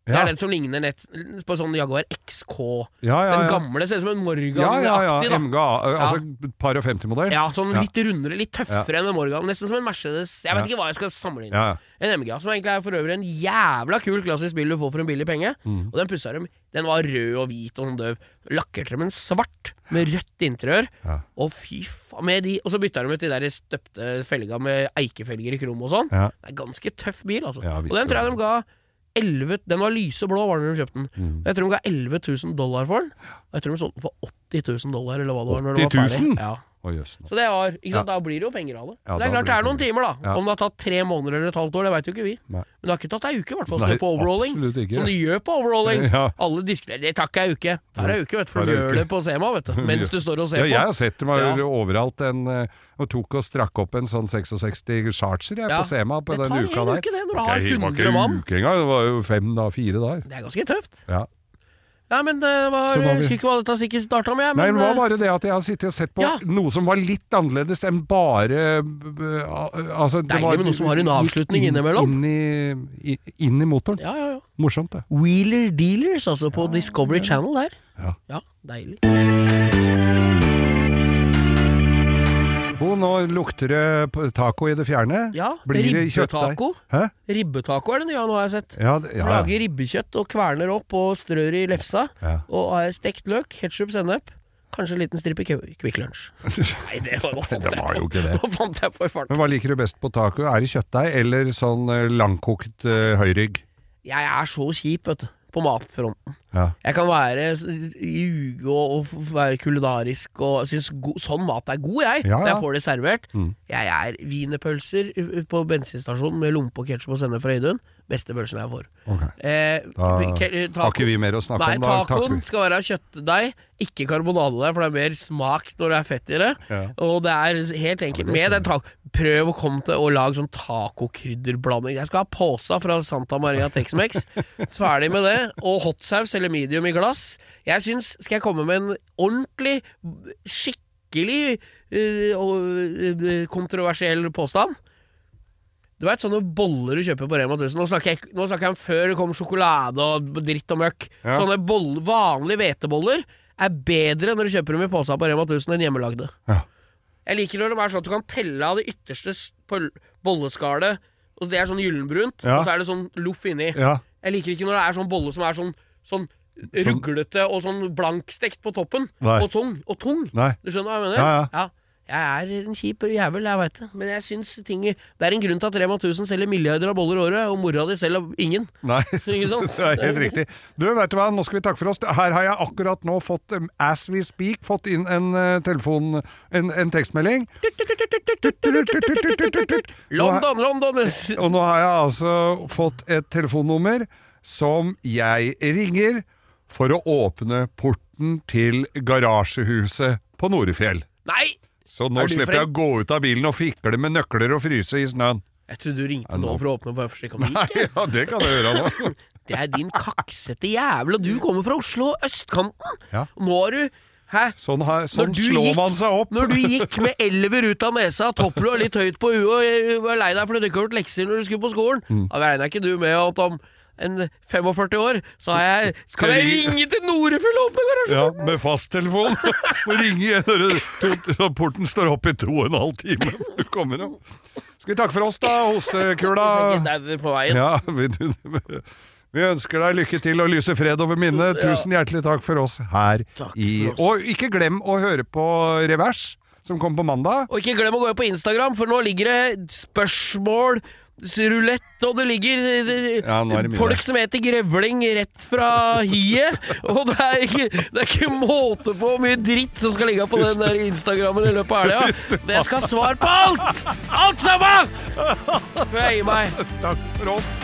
Det er den som ligner nett på sånn Jaguar XK. Den gamle ser ut som en Morgan-aktig. Ja, ja, ja. MGA, altså par og 50-modell. Ja, sånn litt rundere, litt tøffere enn en Morgan. Nesten som en Mercedes. Jeg vet ikke hva jeg skal sammenligne. En MGA, som egentlig er for øvrig en jævla kul klassisk bil du får for en billig penge. Mm. Og den pussa dem. Den var rød og hvit og sånn døv. Lakkerte dem en svart med rødt interiør. Ja. Og fy faen med de Og så bytta de ut de der støpte felga med eikefelger i krom og sånn. Ja. Det er ganske tøff bil, altså. Ja, og den tror jeg de ga 11 Den var lyseblå, var den da de kjøpte den. Mm. Jeg tror de ga 11 000 dollar for den. Jeg tror de solgte den for 80 000 dollar, eller hva det var. Når 80 den var ferdig. Ja. Så det var, sant, Da blir det jo penger av det. Ja, det er klart det er noen timer, da. Ja. Om det har tatt tre måneder eller et halvt år, det veit jo ikke vi. Nei. Men det har ikke tatt ei uke, i hvert fall. På overrolling. Som de gjør på overrolling. Ja. Alle diskuterer Det tar ikke ei uke. Det tar ei uke, vet du, for du gjør uke. det på SEMA, vet du. Mens du står og ser Ja, jeg på. har sett dem Ja. overalt en, eh, og tok og strakk opp en sånn 66 Charger jeg, Ja. på Sema på Det tar en uke, det, når du har Det var 100 ikke mann. uke engang, det var jo fem da, fire dager. Det er ganske tøft. Ja. Ja, men det var, var vi- husker ikke hva dette sikkert starta med, Nei, det var eh, bare det at jeg har sittet og sett på Ja. noe som var litt annerledes enn bare b- altså, Deilig var- med noe som har en avslutning inn- innimellom. Inn i, inn i motoren. Ja, ja, ja. Morsomt, det. Wheeler Dealers, altså, på Discovery Channel der. Ja. ja deilig. Bo, nå lukter det taco i det fjerne. Ja, Blir det ribbetaco. Hæ? Ribbetaco er det nye nå, har jeg sett. Ja, det- ja. Lager ribbekjøtt og kverner opp og strør i lefsa. Ja. Og har stekt løk, ketsjup, sennep. Kanskje en liten stripe Kvi- Kvikk Lunsj. Nei, det var, fant Det var jo ikke det. Nå fant jeg på i farten. Men hva liker du best på taco? Er det kjøttdeig eller sånn eh, langkokt uh, høyrygg? Jeg er så kjip, vet du. På matfronten. Ja. Jeg kan være ljuge og, og være kulinarisk og synes go sånn mat er god, jeg. Ja, Når jeg får det servert. Mm. Jeg er wienerpølser på bensinstasjonen med lompe og ketsjup og sennep fra Idun. Beste pølsen jeg får. Okay. Eh, Da har ikke vi mer å snakke Nei, om. Da tacoen skal være kjøttdeig, ikke karbonade for det er mer smak når det er fett i det. Ja. Og det er helt enkelt Ja, det med den taco Prøv å komme til å lage sånn tacokrydderblanding. Jeg skal ha påsa fra Santa Maria Tex-Mex. Ferdig med det. Og hotsaus eller medium i glass. Jeg syns Skal jeg komme med en ordentlig, skikkelig uh, eh, kontroversiell påstand? Du veit sånne boller du kjøper på Rema 1000 Nå snakker jeg, nå snakker jeg om før det kom sjokolade og dritt og møkk. Ja. Sånne boll- vanlige hveteboller er bedre når du kjøper dem i posa på Rema 1000 enn hjemmelagde. Ja. Jeg liker når det er sånn at du kan pelle av det ytterste bolleskallet, og det er sånn gyllenbrunt, Ja. og så er det sånn loff inni. Ja. Jeg liker ikke når det er sånn bolle som er sånn, sånn ruglete og sånn blankstekt på toppen. Nei. Og tung. Og tung. Nei. Du skjønner hva jeg mener? Ja, ja. Jeg er en kjip jævel, jeg veit det. Men jeg syns ting Det er en grunn til at Rema 1000 selger milliarder av boller i året, og mora di selger ingen. Nei, sant? det er helt riktig. Du, vet du hva, nå skal vi takke for oss. Her har jeg akkurat nå fått, um, as we speak, fått inn en uh, telefon, en, en tekstmelding. London, London! Og nå har jeg altså fått et telefonnummer som jeg ringer for å åpne porten til garasjehuset på Norefjell. Nei! Så nå Er slipper jeg å gå ut av bilen og fikle med nøkler og fryse i snøen. Jeg trodde du ringte nå- for å åpne bare for sjekke om det Nei, gikk. ja, det kan jeg gjøre nå. Det er din kaksete jævel, og du kommer fra Oslo østkanten! Ja. Nå har du Hæ? Sånn, her, sånn slår gikk- man seg opp. Når du gikk med elver ut av nesa, topplua litt høyt på huet og var lei deg fordi du ikke har gjort lekser når du skulle på skolen, Mm. da regner ikke du med at om en 45 år så har jeg, kan jeg ringe til Norefjell og åpne garasjen! Ja, med fasttelefon. Og ringe igjen når porten står opp i to og en halv time. Du kommer opp. Skal vi takke for oss, da, hostekula? På veien. Ja, vi, vi ønsker deg lykke til og lyse fred over minnet. Tusen hjertelig takk for oss her i oss. Og ikke glem å høre på Revers, som kommer på mandag. Og ikke glem å gå på Instagram, for nå ligger det spørsmål Rulett, og det ligger det, Ja, det folk som heter grevling rett fra hiet. Og det er, ikke, det er ikke måte på hvor mye dritt som skal ligge på den der Instagrammen i løpet av helga. Det skal ha svar på alt! Alt sammen! Før jeg gir meg. Takk for oss.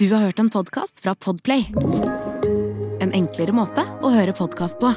Du har hørt en podkast fra Podplay. En enklere måte å høre podkast på.